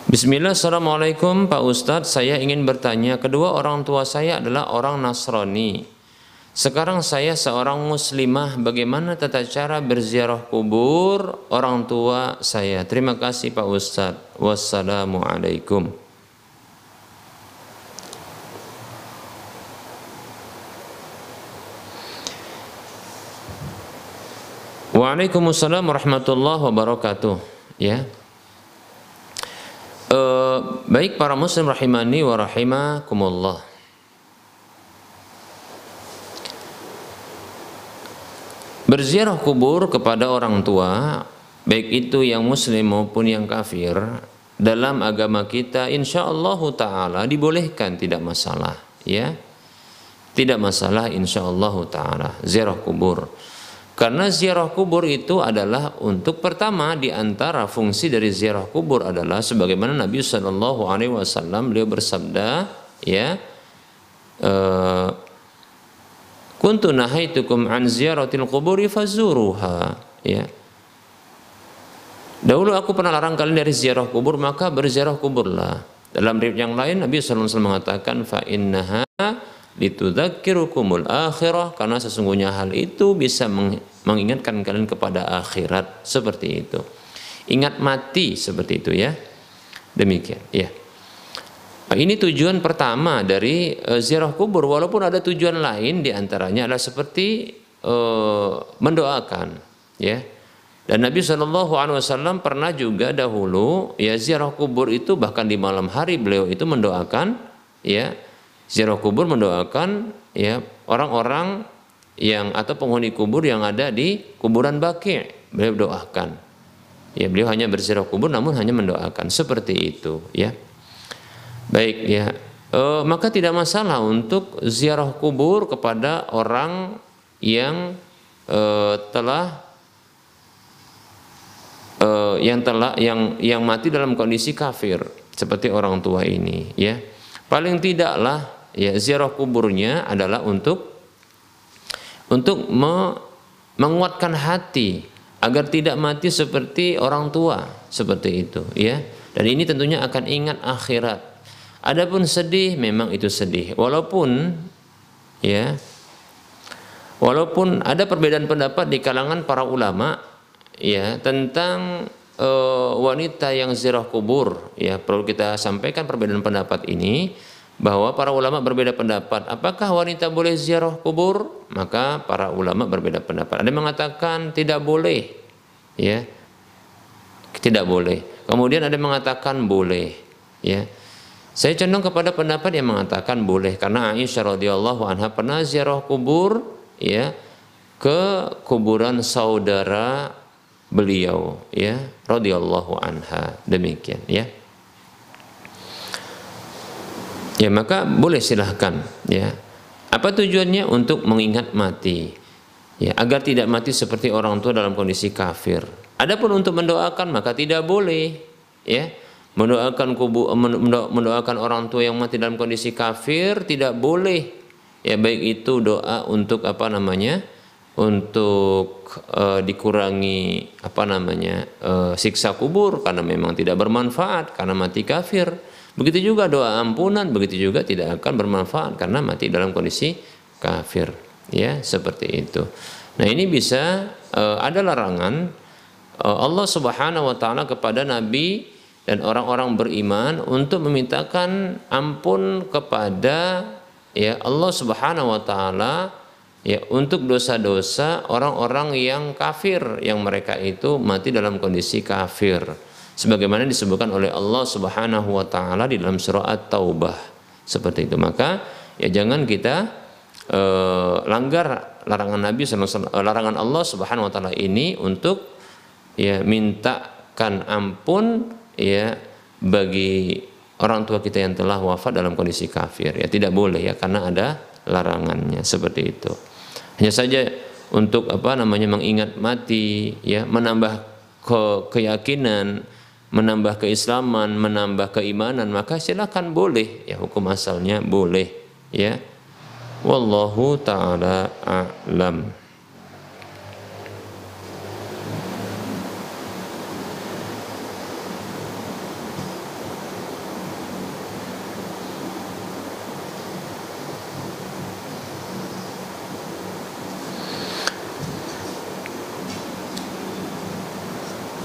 Bismillah, Assalamualaikum Pak Ustadz. Saya ingin bertanya Kedua orang tua saya adalah orang Nasrani. Sekarang saya seorang muslimah. Bagaimana tata cara berziarah kubur orang tua saya? Terima kasih Pak Ustadz. Wassalamualaikum. Waalaikumsalam warahmatullahi wabarakatuh. Ya Uh, baik para muslim rahimani wa rahimakumullah. Berziarah kubur kepada orang tua, baik itu yang muslim maupun yang kafir, dalam agama kita insya Allah taala dibolehkan tidak masalah, ya. Tidak masalah insya Allah taala ziarah kubur. Karena ziarah kubur itu adalah untuk pertama di antara fungsi dari ziarah kubur adalah sebagaimana Nabi Shallallahu Alaihi Wasallam beliau bersabda ya eh, kuntu nahaitukum an ziyaratil kuburi fazuruha ya Dahulu aku pernah larang kalian dari ziarah kubur maka berziarah kuburlah. Dalam riwayat yang lain Nabi Shallallahu Alaihi Wasallam mengatakan fa innaha litudzakirukumul akhirah karena sesungguhnya hal itu bisa mengingatkan kalian kepada akhirat seperti itu. Ingat mati seperti itu ya. Demikian ya. Nah, ini tujuan pertama dari uh, ziarah kubur walaupun ada tujuan lain di antaranya adalah seperti uh, mendoakan ya. Dan Nabi Shallallahu Alaihi Wasallam pernah juga dahulu ya ziarah kubur itu bahkan di malam hari beliau itu mendoakan ya ziarah kubur mendoakan ya orang-orang yang atau penghuni kubur yang ada di kuburan Baqi beliau doakan. Ya beliau hanya berziarah kubur namun hanya mendoakan. Seperti itu ya. Baik ya. E, maka tidak masalah untuk ziarah kubur kepada orang yang e, telah e, yang telah yang yang mati dalam kondisi kafir seperti orang tua ini ya. Paling tidaklah ya ziarah kuburnya adalah untuk untuk me, menguatkan hati agar tidak mati seperti orang tua seperti itu ya. Dan ini tentunya akan ingat akhirat. Adapun sedih memang itu sedih. Walaupun ya walaupun ada perbedaan pendapat di kalangan para ulama ya tentang uh, wanita yang ziarah kubur ya perlu kita sampaikan perbedaan pendapat ini bahwa para ulama berbeda pendapat. Apakah wanita boleh ziarah kubur? Maka para ulama berbeda pendapat. Ada yang mengatakan tidak boleh ya. Tidak boleh. Kemudian ada yang mengatakan boleh ya. Saya cenderung kepada pendapat yang mengatakan boleh. Karena Aisyah radhiyallahu anha pernah ziarah kubur ya ke kuburan saudara beliau ya radhiyallahu anha. Demikian ya ya maka boleh silahkan ya. Apa tujuannya? Untuk mengingat mati. Ya agar tidak mati seperti orang tua dalam kondisi kafir. Adapun untuk mendoakan maka tidak boleh ya. Mendoakan kubu mendoakan orang tua yang mati dalam kondisi kafir tidak boleh. Ya baik itu doa untuk apa namanya untuk uh, dikurangi apa namanya uh, siksa kubur karena memang tidak bermanfaat karena mati kafir Begitu juga doa ampunan, begitu juga tidak akan bermanfaat karena mati dalam kondisi kafir. Ya, seperti itu. Nah, ini bisa uh, ada larangan uh, Allah Subhanahu wa taala kepada nabi dan orang-orang beriman untuk memintakan ampun kepada ya Allah Subhanahu wa taala ya untuk dosa-dosa orang-orang yang kafir yang mereka itu mati dalam kondisi kafir sebagaimana disebutkan oleh Allah Subhanahu wa taala di dalam surah At-Taubah. Seperti itu. Maka ya jangan kita eh, langgar larangan Nabi eh, larangan Allah Subhanahu wa taala ini untuk ya mintakan ampun ya bagi orang tua kita yang telah wafat dalam kondisi kafir. Ya tidak boleh ya karena ada larangannya. Seperti itu. Hanya saja untuk apa namanya mengingat mati ya menambah ke keyakinan menambah keislaman menambah keimanan maka silakan boleh. Ya hukum asalnya boleh ya. Wallahu taala a'lam.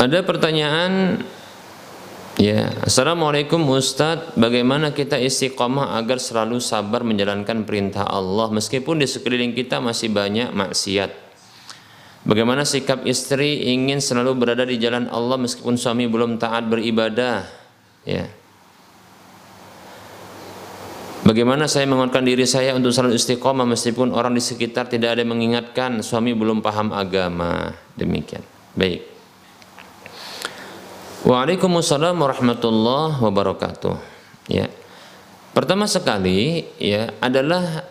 Ada pertanyaan Ya, Assalamualaikum Ustadz, bagaimana kita istiqomah agar selalu sabar menjalankan perintah Allah meskipun di sekeliling kita masih banyak maksiat? Bagaimana sikap istri ingin selalu berada di jalan Allah meskipun suami belum taat beribadah? Ya. Bagaimana saya menguatkan diri saya untuk selalu istiqomah meskipun orang di sekitar tidak ada yang mengingatkan suami belum paham agama? Demikian. Baik. Waalaikumsalam warahmatullahi wabarakatuh. Ya. Pertama sekali ya adalah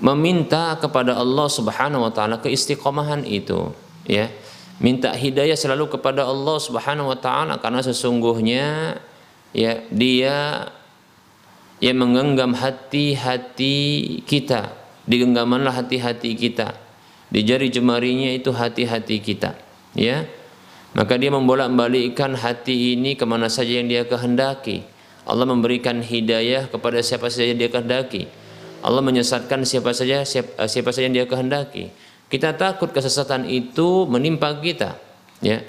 meminta kepada Allah Subhanahu wa taala keistiqomahan itu, ya. Minta hidayah selalu kepada Allah Subhanahu wa taala karena sesungguhnya ya dia yang menggenggam hati-hati kita, digenggamanlah hati-hati kita. Di jari jemarinya itu hati-hati kita, ya maka dia membolak-balikkan hati ini ke mana saja yang dia kehendaki. Allah memberikan hidayah kepada siapa saja yang dia kehendaki. Allah menyesatkan siapa saja siapa, eh, siapa saja yang dia kehendaki. Kita takut kesesatan itu menimpa kita, ya.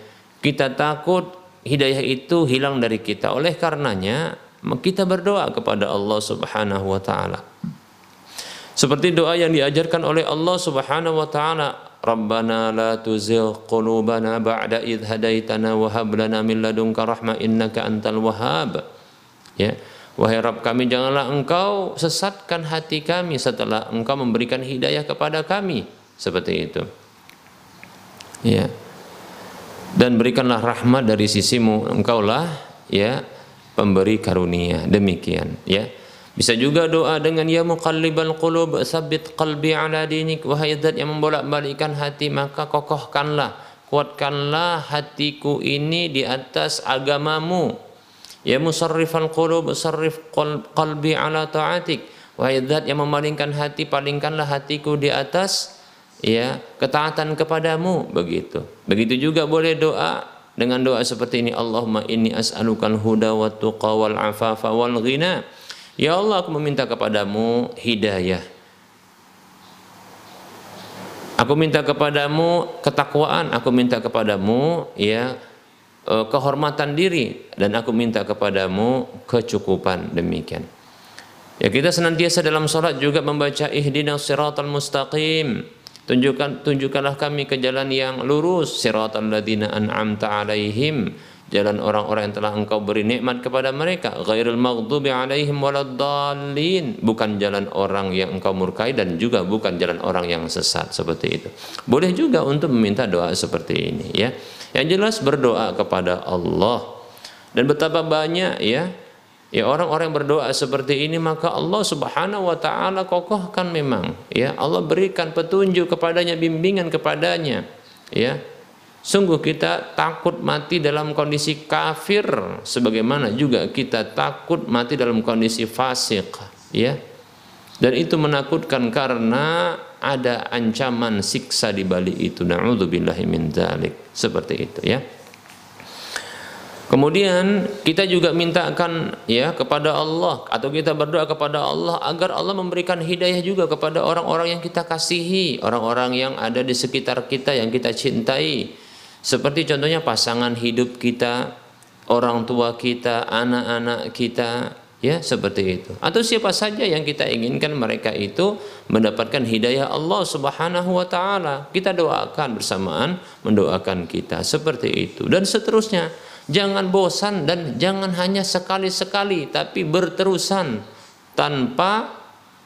Kita takut hidayah itu hilang dari kita. Oleh karenanya kita berdoa kepada Allah Subhanahu wa taala. Seperti doa yang diajarkan oleh Allah Subhanahu wa taala La tuzigh qulubana ba'da idh hadaitana wa hab lana min ladunka rahmah innaka antal wahhab. Ya. Wahai Rabb kami janganlah engkau sesatkan hati kami setelah engkau memberikan hidayah kepada kami. Seperti itu. Ya. Dan berikanlah rahmat dari sisimu engkaulah ya pemberi karunia. Demikian ya. Bisa juga doa dengan ya muqallibal qulub sabit qalbi ala dinik. Wahai zat yang membolak-balikkan hati maka kokohkanlah kuatkanlah hatiku ini di atas agamamu. Ya musarrifal qulub sarrif qalbi ala taatik. Wahai zat yang memalingkan hati palingkanlah hatiku di atas ya ketaatan kepadamu. Begitu. Begitu juga boleh doa dengan doa seperti ini. Allahumma inni as'alukal huda wa tuqa wal afafa wal ghina Ya Allah aku meminta kepadamu hidayah. Aku minta kepadamu ketakwaan, aku minta kepadamu ya eh, kehormatan diri dan aku minta kepadamu kecukupan demikian. Ya kita senantiasa dalam salat juga membaca ihdinas siratal mustaqim. Tunjukkan tunjukkanlah kami ke jalan yang lurus siratal ladzina an'amta alaihim jalan orang-orang yang telah engkau beri nikmat kepada mereka. Ghairul maghdubi alaihim waladdallin. Bukan jalan orang yang engkau murkai dan juga bukan jalan orang yang sesat seperti itu. Boleh juga untuk meminta doa seperti ini ya. Yang jelas berdoa kepada Allah. Dan betapa banyak ya ya orang-orang yang berdoa seperti ini maka Allah Subhanahu wa taala kokohkan memang ya. Allah berikan petunjuk kepadanya bimbingan kepadanya ya Sungguh kita takut mati dalam kondisi kafir sebagaimana juga kita takut mati dalam kondisi fasik ya. Dan itu menakutkan karena ada ancaman siksa di balik itu. Nauzubillahi min dzalik. Seperti itu ya. Kemudian kita juga mintakan ya kepada Allah atau kita berdoa kepada Allah agar Allah memberikan hidayah juga kepada orang-orang yang kita kasihi, orang-orang yang ada di sekitar kita yang kita cintai. Seperti contohnya pasangan hidup kita, orang tua kita, anak-anak kita, ya seperti itu. Atau siapa saja yang kita inginkan mereka itu mendapatkan hidayah Allah Subhanahu wa taala. Kita doakan bersamaan mendoakan kita seperti itu dan seterusnya. Jangan bosan dan jangan hanya sekali-sekali tapi berterusan tanpa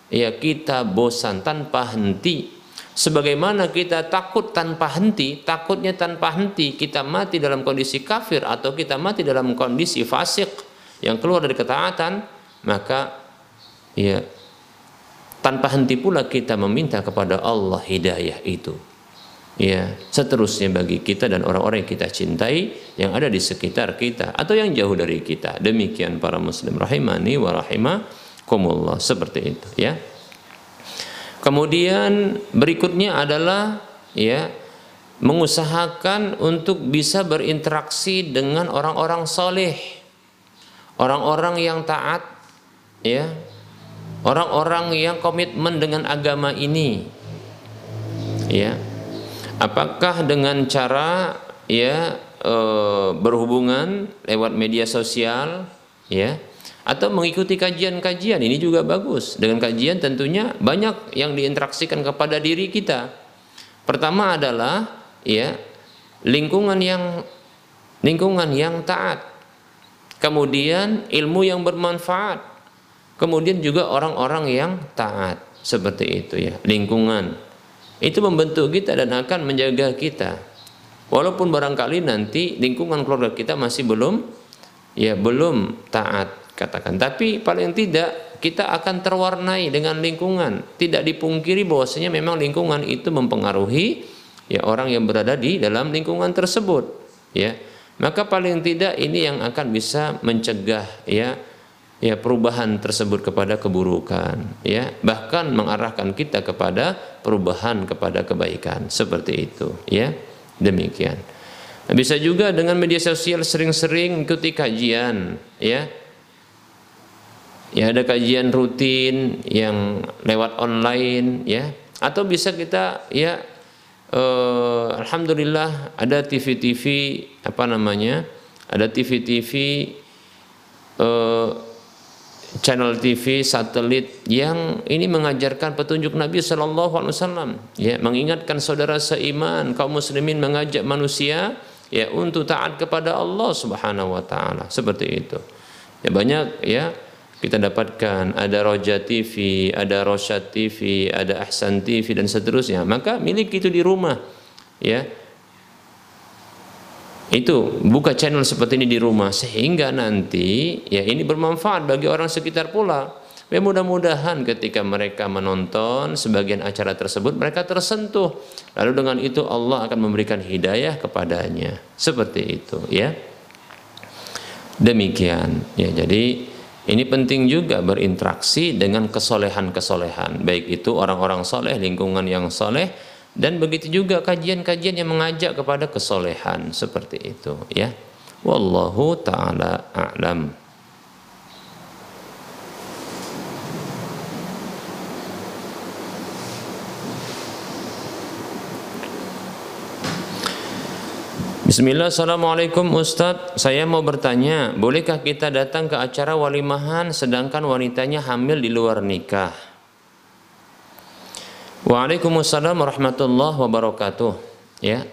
ya kita bosan tanpa henti. Sebagaimana kita takut tanpa henti, takutnya tanpa henti kita mati dalam kondisi kafir atau kita mati dalam kondisi fasik yang keluar dari ketaatan, maka ya tanpa henti pula kita meminta kepada Allah hidayah itu. Ya seterusnya bagi kita dan orang-orang yang kita cintai yang ada di sekitar kita atau yang jauh dari kita. Demikian para muslim rahimani wa rahimakumullah. Seperti itu ya kemudian berikutnya adalah ya mengusahakan untuk bisa berinteraksi dengan orang-orang soleh. Orang-orang yang taat ya. Orang-orang yang komitmen dengan agama ini ya. Apakah dengan cara ya e, berhubungan lewat media sosial ya atau mengikuti kajian-kajian ini juga bagus. Dengan kajian tentunya banyak yang diinteraksikan kepada diri kita. Pertama adalah ya lingkungan yang lingkungan yang taat. Kemudian ilmu yang bermanfaat. Kemudian juga orang-orang yang taat. Seperti itu ya lingkungan. Itu membentuk kita dan akan menjaga kita. Walaupun barangkali nanti lingkungan keluarga kita masih belum ya belum taat katakan. Tapi paling tidak kita akan terwarnai dengan lingkungan. Tidak dipungkiri bahwasanya memang lingkungan itu mempengaruhi ya orang yang berada di dalam lingkungan tersebut ya. Maka paling tidak ini yang akan bisa mencegah ya ya perubahan tersebut kepada keburukan ya bahkan mengarahkan kita kepada perubahan kepada kebaikan seperti itu ya demikian bisa juga dengan media sosial sering-sering ikuti kajian ya ya ada kajian rutin yang lewat online ya. Atau bisa kita ya eh, alhamdulillah ada TV-TV apa namanya ada TV-TV eh, channel TV satelit yang ini mengajarkan petunjuk Nabi Shallallahu Alaihi Wasallam ya. Mengingatkan saudara seiman kaum muslimin mengajak manusia ya untuk taat kepada Allah Subhanahu Wa Taala. Seperti itu. Ya banyak ya kita dapatkan ada Roja TV, ada Rosyad TV, ada Ahsan TV dan seterusnya maka milik itu di rumah ya itu buka channel seperti ini di rumah sehingga nanti ya ini bermanfaat bagi orang sekitar pula. Ya mudah-mudahan ketika mereka menonton sebagian acara tersebut mereka tersentuh. Lalu dengan itu Allah akan memberikan hidayah kepadanya. Seperti itu ya. Demikian ya. Jadi ini penting juga berinteraksi dengan kesolehan-kesolehan. Baik itu orang-orang soleh, lingkungan yang soleh dan begitu juga kajian-kajian yang mengajak kepada kesolehan seperti itu ya wallahu taala a'lam Bismillah, Assalamualaikum Ustadz Saya mau bertanya Bolehkah kita datang ke acara walimahan Sedangkan wanitanya hamil di luar nikah Waalaikumsalam warahmatullahi wabarakatuh. Ya.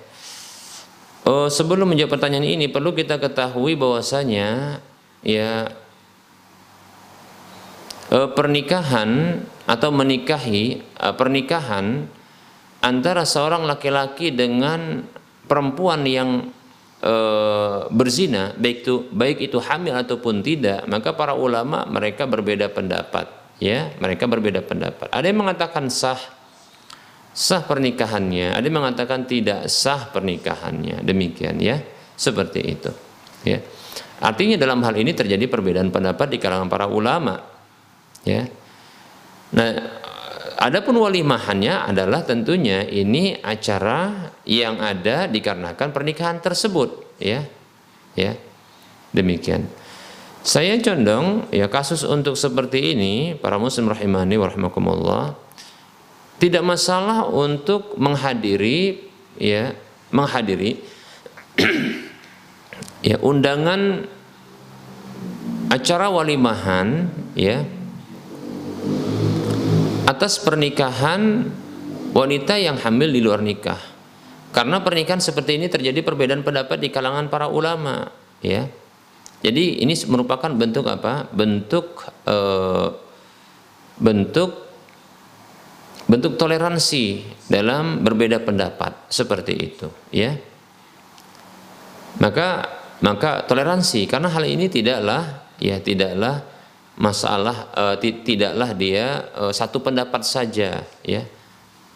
Oh, sebelum menjawab pertanyaan ini perlu kita ketahui bahwasanya ya eh, pernikahan atau menikahi eh, pernikahan antara seorang laki-laki dengan perempuan yang e, berzina baik itu baik itu hamil ataupun tidak maka para ulama mereka berbeda pendapat ya mereka berbeda pendapat ada yang mengatakan sah sah pernikahannya, ada yang mengatakan tidak sah pernikahannya. Demikian ya, seperti itu. Ya. Artinya dalam hal ini terjadi perbedaan pendapat di kalangan para ulama. Ya. Nah, adapun walimahannya adalah tentunya ini acara yang ada dikarenakan pernikahan tersebut, ya. Ya. Demikian. Saya condong ya kasus untuk seperti ini para muslim rahimani warahmatullah tidak masalah untuk menghadiri ya menghadiri ya undangan acara walimahan ya atas pernikahan wanita yang hamil di luar nikah. Karena pernikahan seperti ini terjadi perbedaan pendapat di kalangan para ulama, ya. Jadi ini merupakan bentuk apa? Bentuk eh, bentuk bentuk toleransi dalam berbeda pendapat seperti itu, ya. Maka maka toleransi karena hal ini tidaklah ya tidaklah masalah uh, tidaklah dia uh, satu pendapat saja ya.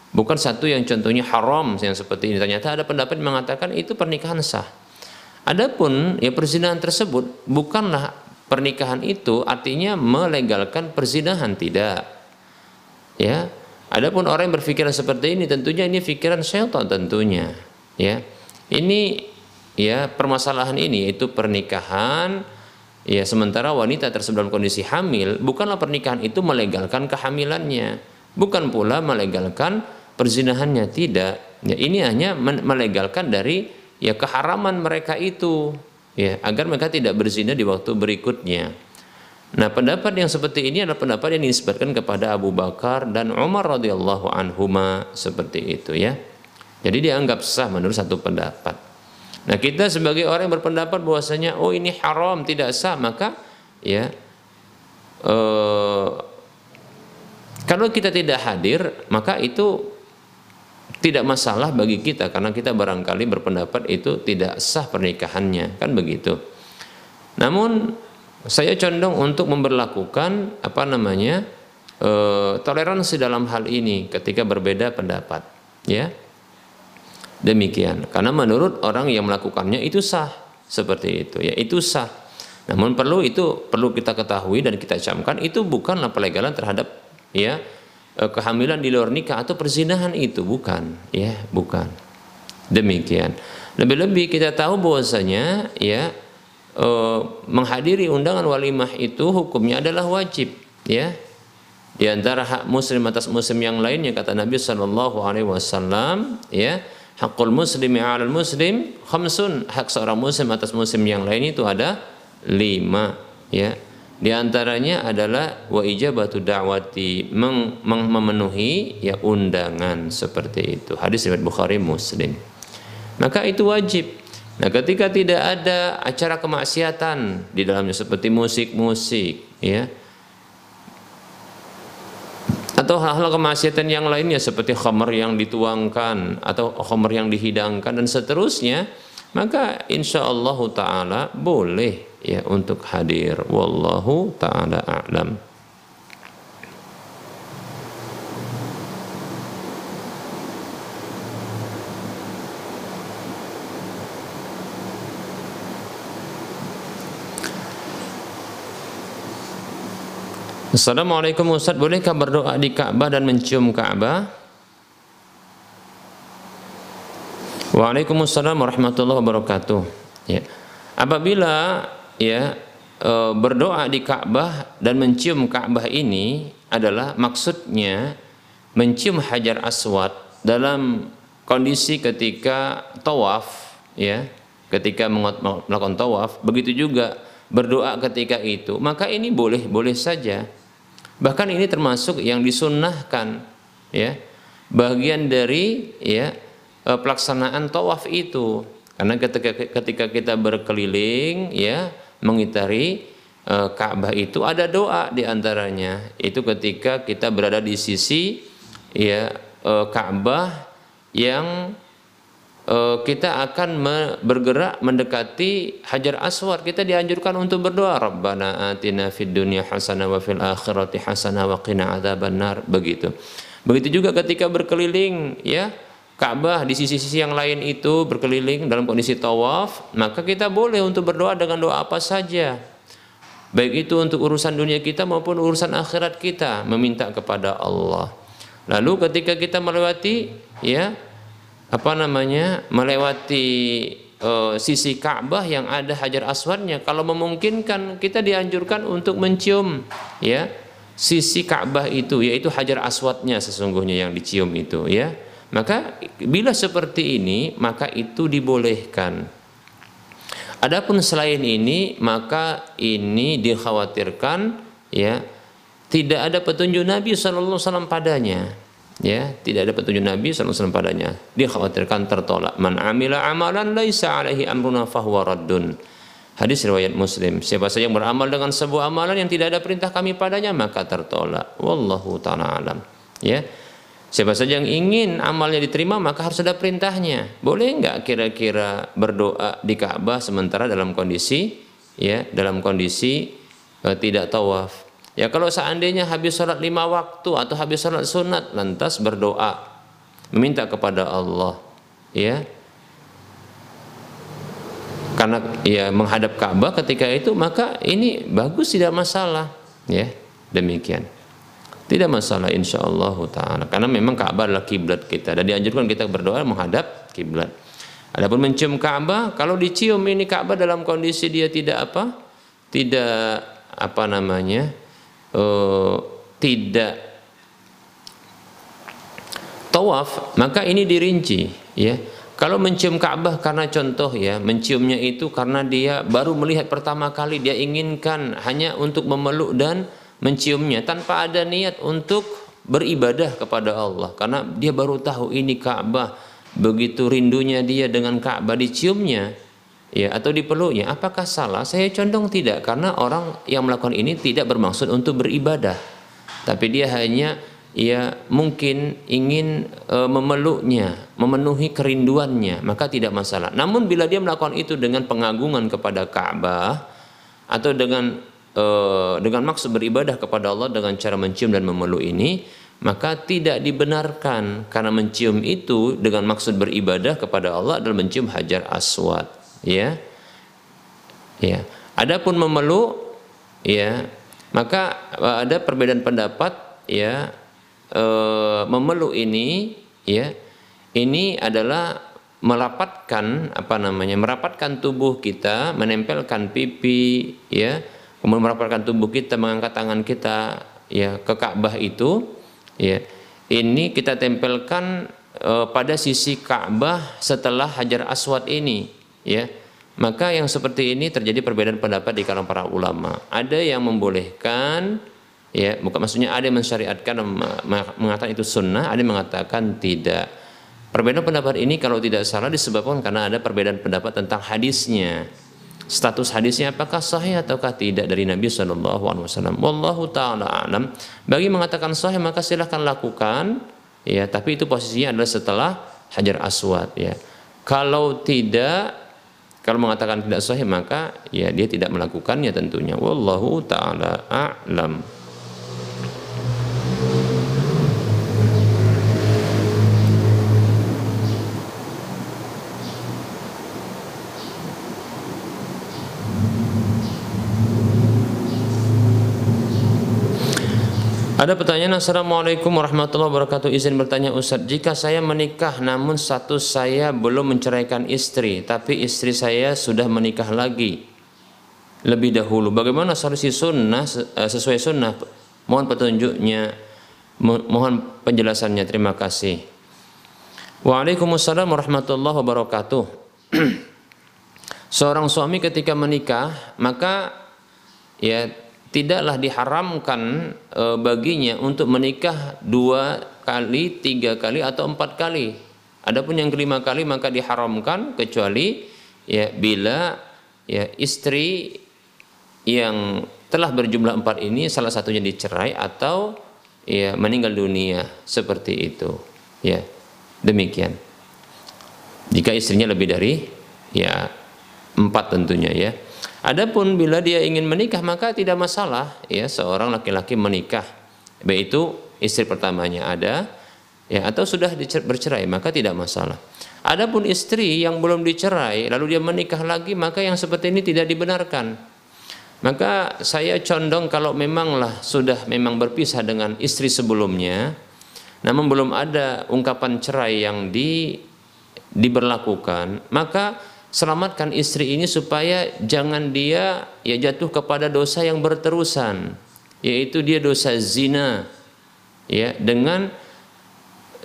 Bukan satu yang contohnya haram yang seperti ini. Ternyata ada pendapat yang mengatakan itu pernikahan sah. Adapun ya perzinahan tersebut bukanlah pernikahan itu artinya melegalkan perzinahan tidak. Ya adapun orang yang berpikiran seperti ini tentunya ini pikiran syaitan tentunya ya. Ini ya permasalahan ini yaitu pernikahan Ya, sementara wanita tersebut dalam kondisi hamil, bukanlah pernikahan itu melegalkan kehamilannya, bukan pula melegalkan perzinahannya, tidak. Ya, ini hanya melegalkan dari ya keharaman mereka itu, ya, agar mereka tidak berzina di waktu berikutnya. Nah, pendapat yang seperti ini adalah pendapat yang dinisbatkan kepada Abu Bakar dan Umar radhiyallahu anhuma seperti itu ya. Jadi dianggap sah menurut satu pendapat. Nah kita sebagai orang yang berpendapat bahwasanya oh ini haram tidak sah maka ya eh, kalau kita tidak hadir maka itu tidak masalah bagi kita karena kita barangkali berpendapat itu tidak sah pernikahannya kan begitu. Namun saya condong untuk memperlakukan apa namanya eh, toleransi dalam hal ini ketika berbeda pendapat ya demikian. Karena menurut orang yang melakukannya itu sah seperti itu ya itu sah. Namun perlu itu perlu kita ketahui dan kita camkan itu bukanlah pelegalan terhadap ya e, kehamilan di luar nikah atau perzinahan itu bukan ya bukan. Demikian. Lebih-lebih kita tahu bahwasanya ya eh, menghadiri undangan walimah itu hukumnya adalah wajib ya. Di antara hak muslim atas muslim yang lainnya kata Nabi Shallallahu Alaihi Wasallam ya Hakul muslimi alal muslim khamsun. Hak seorang muslim atas muslim yang lain itu ada lima. Ya. Di antaranya adalah wa ijabatu da'wati meng, meng, memenuhi ya undangan seperti itu. Hadis riwayat Bukhari Muslim. Maka itu wajib. Nah, ketika tidak ada acara kemaksiatan di dalamnya seperti musik-musik, ya, atau hal-hal kemaksiatan yang lainnya seperti khamar yang dituangkan atau khamar yang dihidangkan dan seterusnya maka insya Allah taala boleh ya untuk hadir. Wallahu taala a'lam Assalamualaikum Ustaz, bolehkah berdoa di Ka'bah dan mencium Ka'bah? Waalaikumsalam warahmatullahi wabarakatuh. Ya. Apabila ya e, berdoa di Ka'bah dan mencium Ka'bah ini adalah maksudnya mencium Hajar Aswad dalam kondisi ketika tawaf ya, ketika melakukan tawaf, begitu juga berdoa ketika itu, maka ini boleh-boleh saja Bahkan ini termasuk yang disunnahkan ya. Bagian dari ya e, pelaksanaan tawaf itu. Karena ketika ketika kita berkeliling ya mengitari e, Ka'bah itu ada doa di antaranya. Itu ketika kita berada di sisi ya e, Ka'bah yang kita akan bergerak mendekati Hajar Aswad. Kita dianjurkan untuk berdoa, Rabbana atina fid dunya hasanah wa fil akhirati hasanah wa qina adzabannar. Begitu. Begitu juga ketika berkeliling ya Ka'bah di sisi-sisi yang lain itu berkeliling dalam kondisi tawaf, maka kita boleh untuk berdoa dengan doa apa saja. Baik itu untuk urusan dunia kita maupun urusan akhirat kita, meminta kepada Allah. Lalu ketika kita melewati ya apa namanya melewati uh, sisi Ka'bah yang ada Hajar Aswadnya. Kalau memungkinkan kita dianjurkan untuk mencium ya sisi Ka'bah itu yaitu Hajar Aswadnya sesungguhnya yang dicium itu ya. Maka bila seperti ini maka itu dibolehkan. Adapun selain ini maka ini dikhawatirkan ya tidak ada petunjuk Nabi Wasallam padanya ya tidak ada petunjuk Nabi SAW padanya. Dia khawatirkan tertolak. Man amila amalan laisa alaihi amruna fahuwa raddun. Hadis riwayat muslim. Siapa saja yang beramal dengan sebuah amalan yang tidak ada perintah kami padanya maka tertolak. Wallahu ta'ala alam. Ya. Siapa saja yang ingin amalnya diterima maka harus ada perintahnya. Boleh nggak kira-kira berdoa di Ka'bah sementara dalam kondisi ya dalam kondisi uh, tidak tawaf Ya kalau seandainya habis sholat lima waktu atau habis sholat sunat lantas berdoa. Meminta kepada Allah ya. Karena ya menghadap Ka'bah ketika itu maka ini bagus tidak masalah ya. Demikian. Tidak masalah insya Allah taala. Karena memang Ka'bah adalah kiblat kita. Dan dianjurkan kita berdoa menghadap kiblat. Adapun mencium Ka'bah kalau dicium ini Ka'bah dalam kondisi dia tidak apa? Tidak apa namanya uh, tidak. Tawaf maka ini dirinci ya. Kalau mencium Ka'bah karena contoh ya. Menciumnya itu karena dia baru melihat pertama kali dia inginkan hanya untuk memeluk dan menciumnya tanpa ada niat untuk beribadah kepada Allah. Karena dia baru tahu ini Ka'bah. Begitu rindunya dia dengan Ka'bah diciumnya ya atau dipeluknya apakah salah? Saya condong tidak karena orang yang melakukan ini tidak bermaksud untuk beribadah. Tapi dia hanya ya mungkin ingin e, memeluknya memenuhi kerinduannya maka tidak masalah. Namun bila dia melakukan itu dengan pengagungan kepada Ka'bah atau dengan e, dengan maksud beribadah kepada Allah dengan cara mencium dan memeluk ini maka tidak dibenarkan. Karena mencium itu dengan maksud beribadah kepada Allah adalah mencium hajar aswad ya. Ya. Adapun memeluk ya maka eh, ada perbedaan pendapat ya e, memeluk ini ya ini adalah merapatkan apa namanya merapatkan tubuh kita menempelkan pipi ya kemudian merapatkan tubuh kita mengangkat tangan kita ya ke Ka'bah itu ya ini kita tempelkan e, pada sisi Ka'bah setelah Hajar Aswad ini ya maka yang seperti ini terjadi perbedaan pendapat di kalangan para ulama ada yang membolehkan ya bukan maksudnya ada yang mensyariatkan mengatakan itu sunnah ada yang mengatakan tidak perbedaan pendapat ini kalau tidak salah disebabkan karena ada perbedaan pendapat tentang hadisnya status hadisnya apakah sahih ataukah tidak dari Nabi Shallallahu Alaihi Wasallam. Wallahu taala alam. Bagi mengatakan sahih maka silahkan lakukan, ya. Tapi itu posisinya adalah setelah hajar aswad, ya. Kalau tidak kalau mengatakan tidak sahih maka ya dia tidak melakukannya tentunya. Wallahu taala a'lam. Ada pertanyaan Assalamualaikum warahmatullahi wabarakatuh. Izin bertanya Ustaz Jika saya menikah namun status saya belum menceraikan istri Tapi istri saya sudah menikah lagi Lebih dahulu Bagaimana solusi sunnah eh, sesuai sunnah? Mohon petunjuknya Mohon penjelasannya. Terima kasih. Waalaikumsalam warahmatullahi wabarakatuh. Seorang suami ketika menikah Maka Ya tidaklah diharamkan e, baginya untuk menikah dua kali, tiga kali atau empat kali. Adapun yang kelima kali maka diharamkan kecuali ya bila ya istri yang telah berjumlah empat ini salah satunya dicerai atau ya meninggal dunia. Seperti itu ya. Demikian. Jika istrinya lebih dari ya empat tentunya ya Adapun bila dia ingin menikah maka tidak masalah ya seorang laki-laki menikah baik itu istri pertamanya ada ya atau sudah bercerai maka tidak masalah. Adapun istri yang belum dicerai lalu dia menikah lagi maka yang seperti ini tidak dibenarkan. Maka saya condong kalau memanglah sudah memang berpisah dengan istri sebelumnya namun belum ada ungkapan cerai yang di diberlakukan maka selamatkan istri ini supaya jangan dia ya jatuh kepada dosa yang berterusan yaitu dia dosa zina ya dengan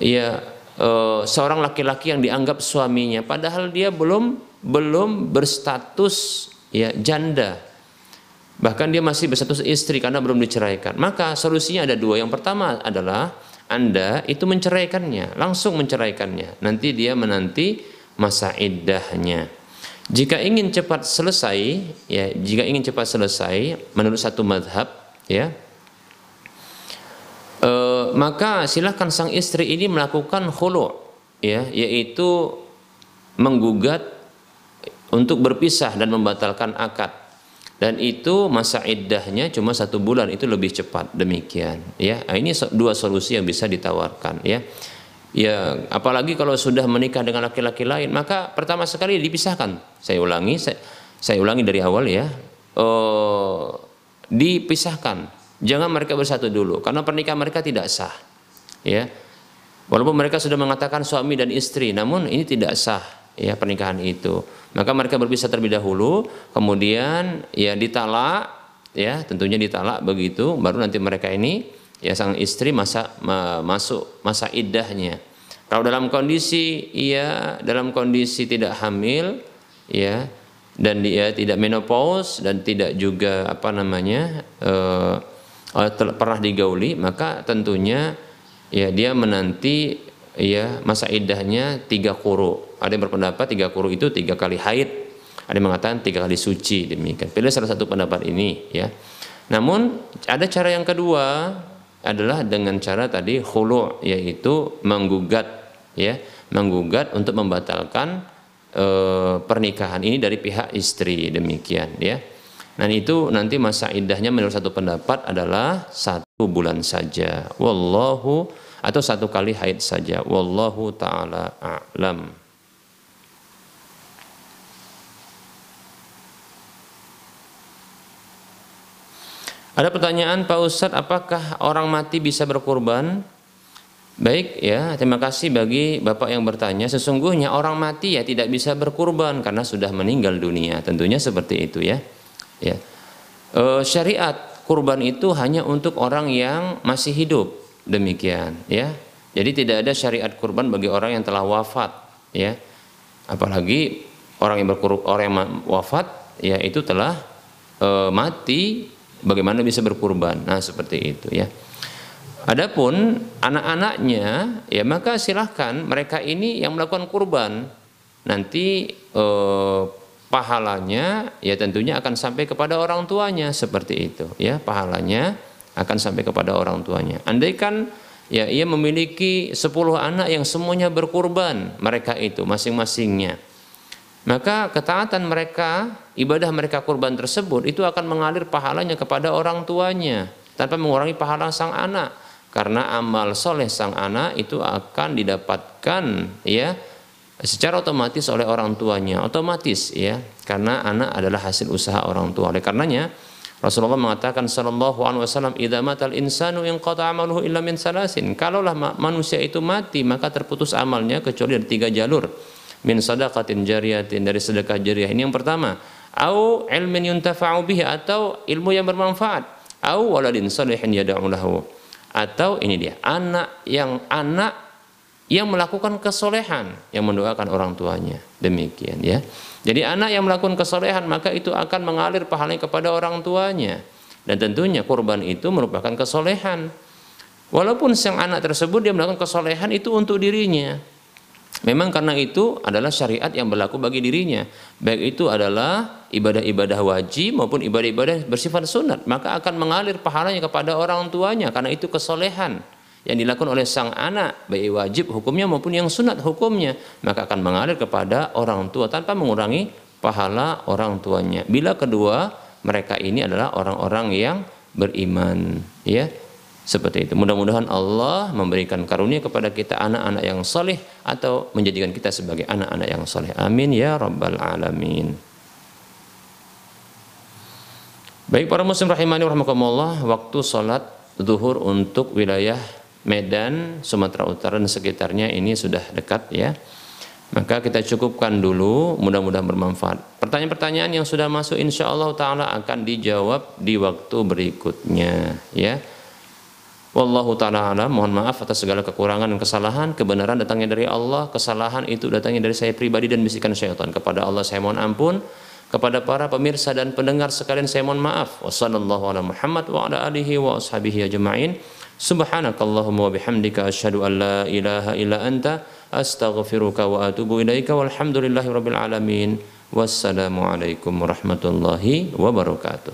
ya e, seorang laki-laki yang dianggap suaminya. Padahal dia belum belum berstatus ya janda. Bahkan dia masih berstatus istri karena belum diceraikan. Maka solusinya ada dua. Yang pertama adalah anda itu menceraikannya langsung menceraikannya. Nanti dia menanti masa iddahnya. Jika ingin cepat selesai, ya, jika ingin cepat selesai menurut satu madhab, ya, e, maka silahkan sang istri ini melakukan khulu, ya, yaitu menggugat untuk berpisah dan membatalkan akad. Dan itu masa iddahnya cuma satu bulan itu lebih cepat. Demikian ya. Ini dua solusi yang bisa ditawarkan ya Ya, apalagi kalau sudah menikah dengan laki-laki lain, maka pertama sekali dipisahkan. Saya ulangi, saya, saya ulangi dari awal ya. Oh, dipisahkan. Jangan mereka bersatu dulu, karena pernikahan mereka tidak sah. Ya, walaupun mereka sudah mengatakan suami dan istri, namun ini tidak sah ya pernikahan itu. Maka mereka berpisah terlebih dahulu, kemudian ya ditalak, ya tentunya ditalak begitu, baru nanti mereka ini ya sang istri masa ma, masuk masa iddahnya. Kalau dalam kondisi ia dalam kondisi tidak hamil ya dan dia tidak menopause dan tidak juga apa namanya uh, pernah digauli maka tentunya ya dia menanti ya masa iddahnya tiga kuru. Ada yang berpendapat tiga kuru itu tiga kali haid. Ada yang mengatakan tiga kali suci demikian. Pilih salah satu pendapat ini ya. Namun ada cara yang kedua adalah dengan cara tadi khulu yaitu menggugat ya menggugat untuk membatalkan e, pernikahan ini dari pihak istri demikian ya. Dan itu nanti masa idahnya menurut satu pendapat adalah satu bulan saja. Wallahu atau satu kali haid saja. Wallahu taala a'lam Ada pertanyaan Pak Ustadz, apakah orang mati bisa berkurban? Baik ya, terima kasih bagi Bapak yang bertanya. Sesungguhnya orang mati ya tidak bisa berkurban karena sudah meninggal dunia. Tentunya seperti itu ya. Ya. E, syariat kurban itu hanya untuk orang yang masih hidup. Demikian ya. Jadi tidak ada syariat kurban bagi orang yang telah wafat ya. Apalagi orang yang berkur orang yang wafat ya itu telah e, mati bagaimana bisa berkurban. Nah, seperti itu ya. Adapun anak-anaknya ya maka silahkan mereka ini yang melakukan kurban nanti eh, pahalanya ya tentunya akan sampai kepada orang tuanya seperti itu ya pahalanya akan sampai kepada orang tuanya. Andaikan ya ia memiliki 10 anak yang semuanya berkurban mereka itu masing-masingnya maka ketaatan mereka, ibadah mereka kurban tersebut itu akan mengalir pahalanya kepada orang tuanya tanpa mengurangi pahala sang anak. Karena amal soleh sang anak itu akan didapatkan ya secara otomatis oleh orang tuanya, otomatis ya, karena anak adalah hasil usaha orang tua. Oleh karenanya Rasulullah mengatakan sallallahu alaihi wasallam idza matal insanu in qata amaluhu illa min salasin. Kalaulah manusia itu mati maka terputus amalnya kecuali dari tiga jalur min sadaqatin jariyatin dari sedekah jariah. Ini yang pertama. Au ilmin yuntafa'u bihi atau ilmu yang bermanfaat. Au waladin salihin yad'u lahu. Atau ini dia, anak yang anak yang melakukan kesolehan yang mendoakan orang tuanya. Demikian ya. Jadi anak yang melakukan kesolehan maka itu akan mengalir pahalanya kepada orang tuanya. Dan tentunya kurban itu merupakan kesolehan. Walaupun sang anak tersebut dia melakukan kesolehan itu untuk dirinya, Memang karena itu adalah syariat yang berlaku bagi dirinya. Baik itu adalah ibadah-ibadah wajib maupun ibadah-ibadah bersifat sunat. Maka akan mengalir pahalanya kepada orang tuanya. Karena itu kesolehan yang dilakukan oleh sang anak. Baik wajib hukumnya maupun yang sunat hukumnya. Maka akan mengalir kepada orang tua tanpa mengurangi pahala orang tuanya. Bila kedua mereka ini adalah orang-orang yang beriman. Ya, seperti itu. Mudah-mudahan Allah memberikan karunia kepada kita anak-anak yang soleh atau menjadikan kita sebagai anak-anak yang soleh. Amin ya rabbal alamin. Baik para muslim rahimani rahimakumullah, waktu salat zuhur untuk wilayah Medan, Sumatera Utara dan sekitarnya ini sudah dekat ya. Maka kita cukupkan dulu, mudah-mudahan bermanfaat. Pertanyaan-pertanyaan yang sudah masuk insya Allah Ta'ala akan dijawab di waktu berikutnya. Ya. Wallahu ta'ala alam, mohon maaf atas segala kekurangan dan kesalahan, kebenaran datangnya dari Allah, kesalahan itu datangnya dari saya pribadi dan bisikan syaitan. Kepada Allah saya mohon ampun, kepada para pemirsa dan pendengar sekalian saya mohon maaf. Wassallallahu ala Muhammad wa ala alihi wa ashabihi ajma'in. Subhanakallahumma wa bihamdika asyhadu an la ilaha illa anta astaghfiruka wa atubu ilaika walhamdulillahi rabbil alamin. Wassalamualaikum warahmatullahi wabarakatuh.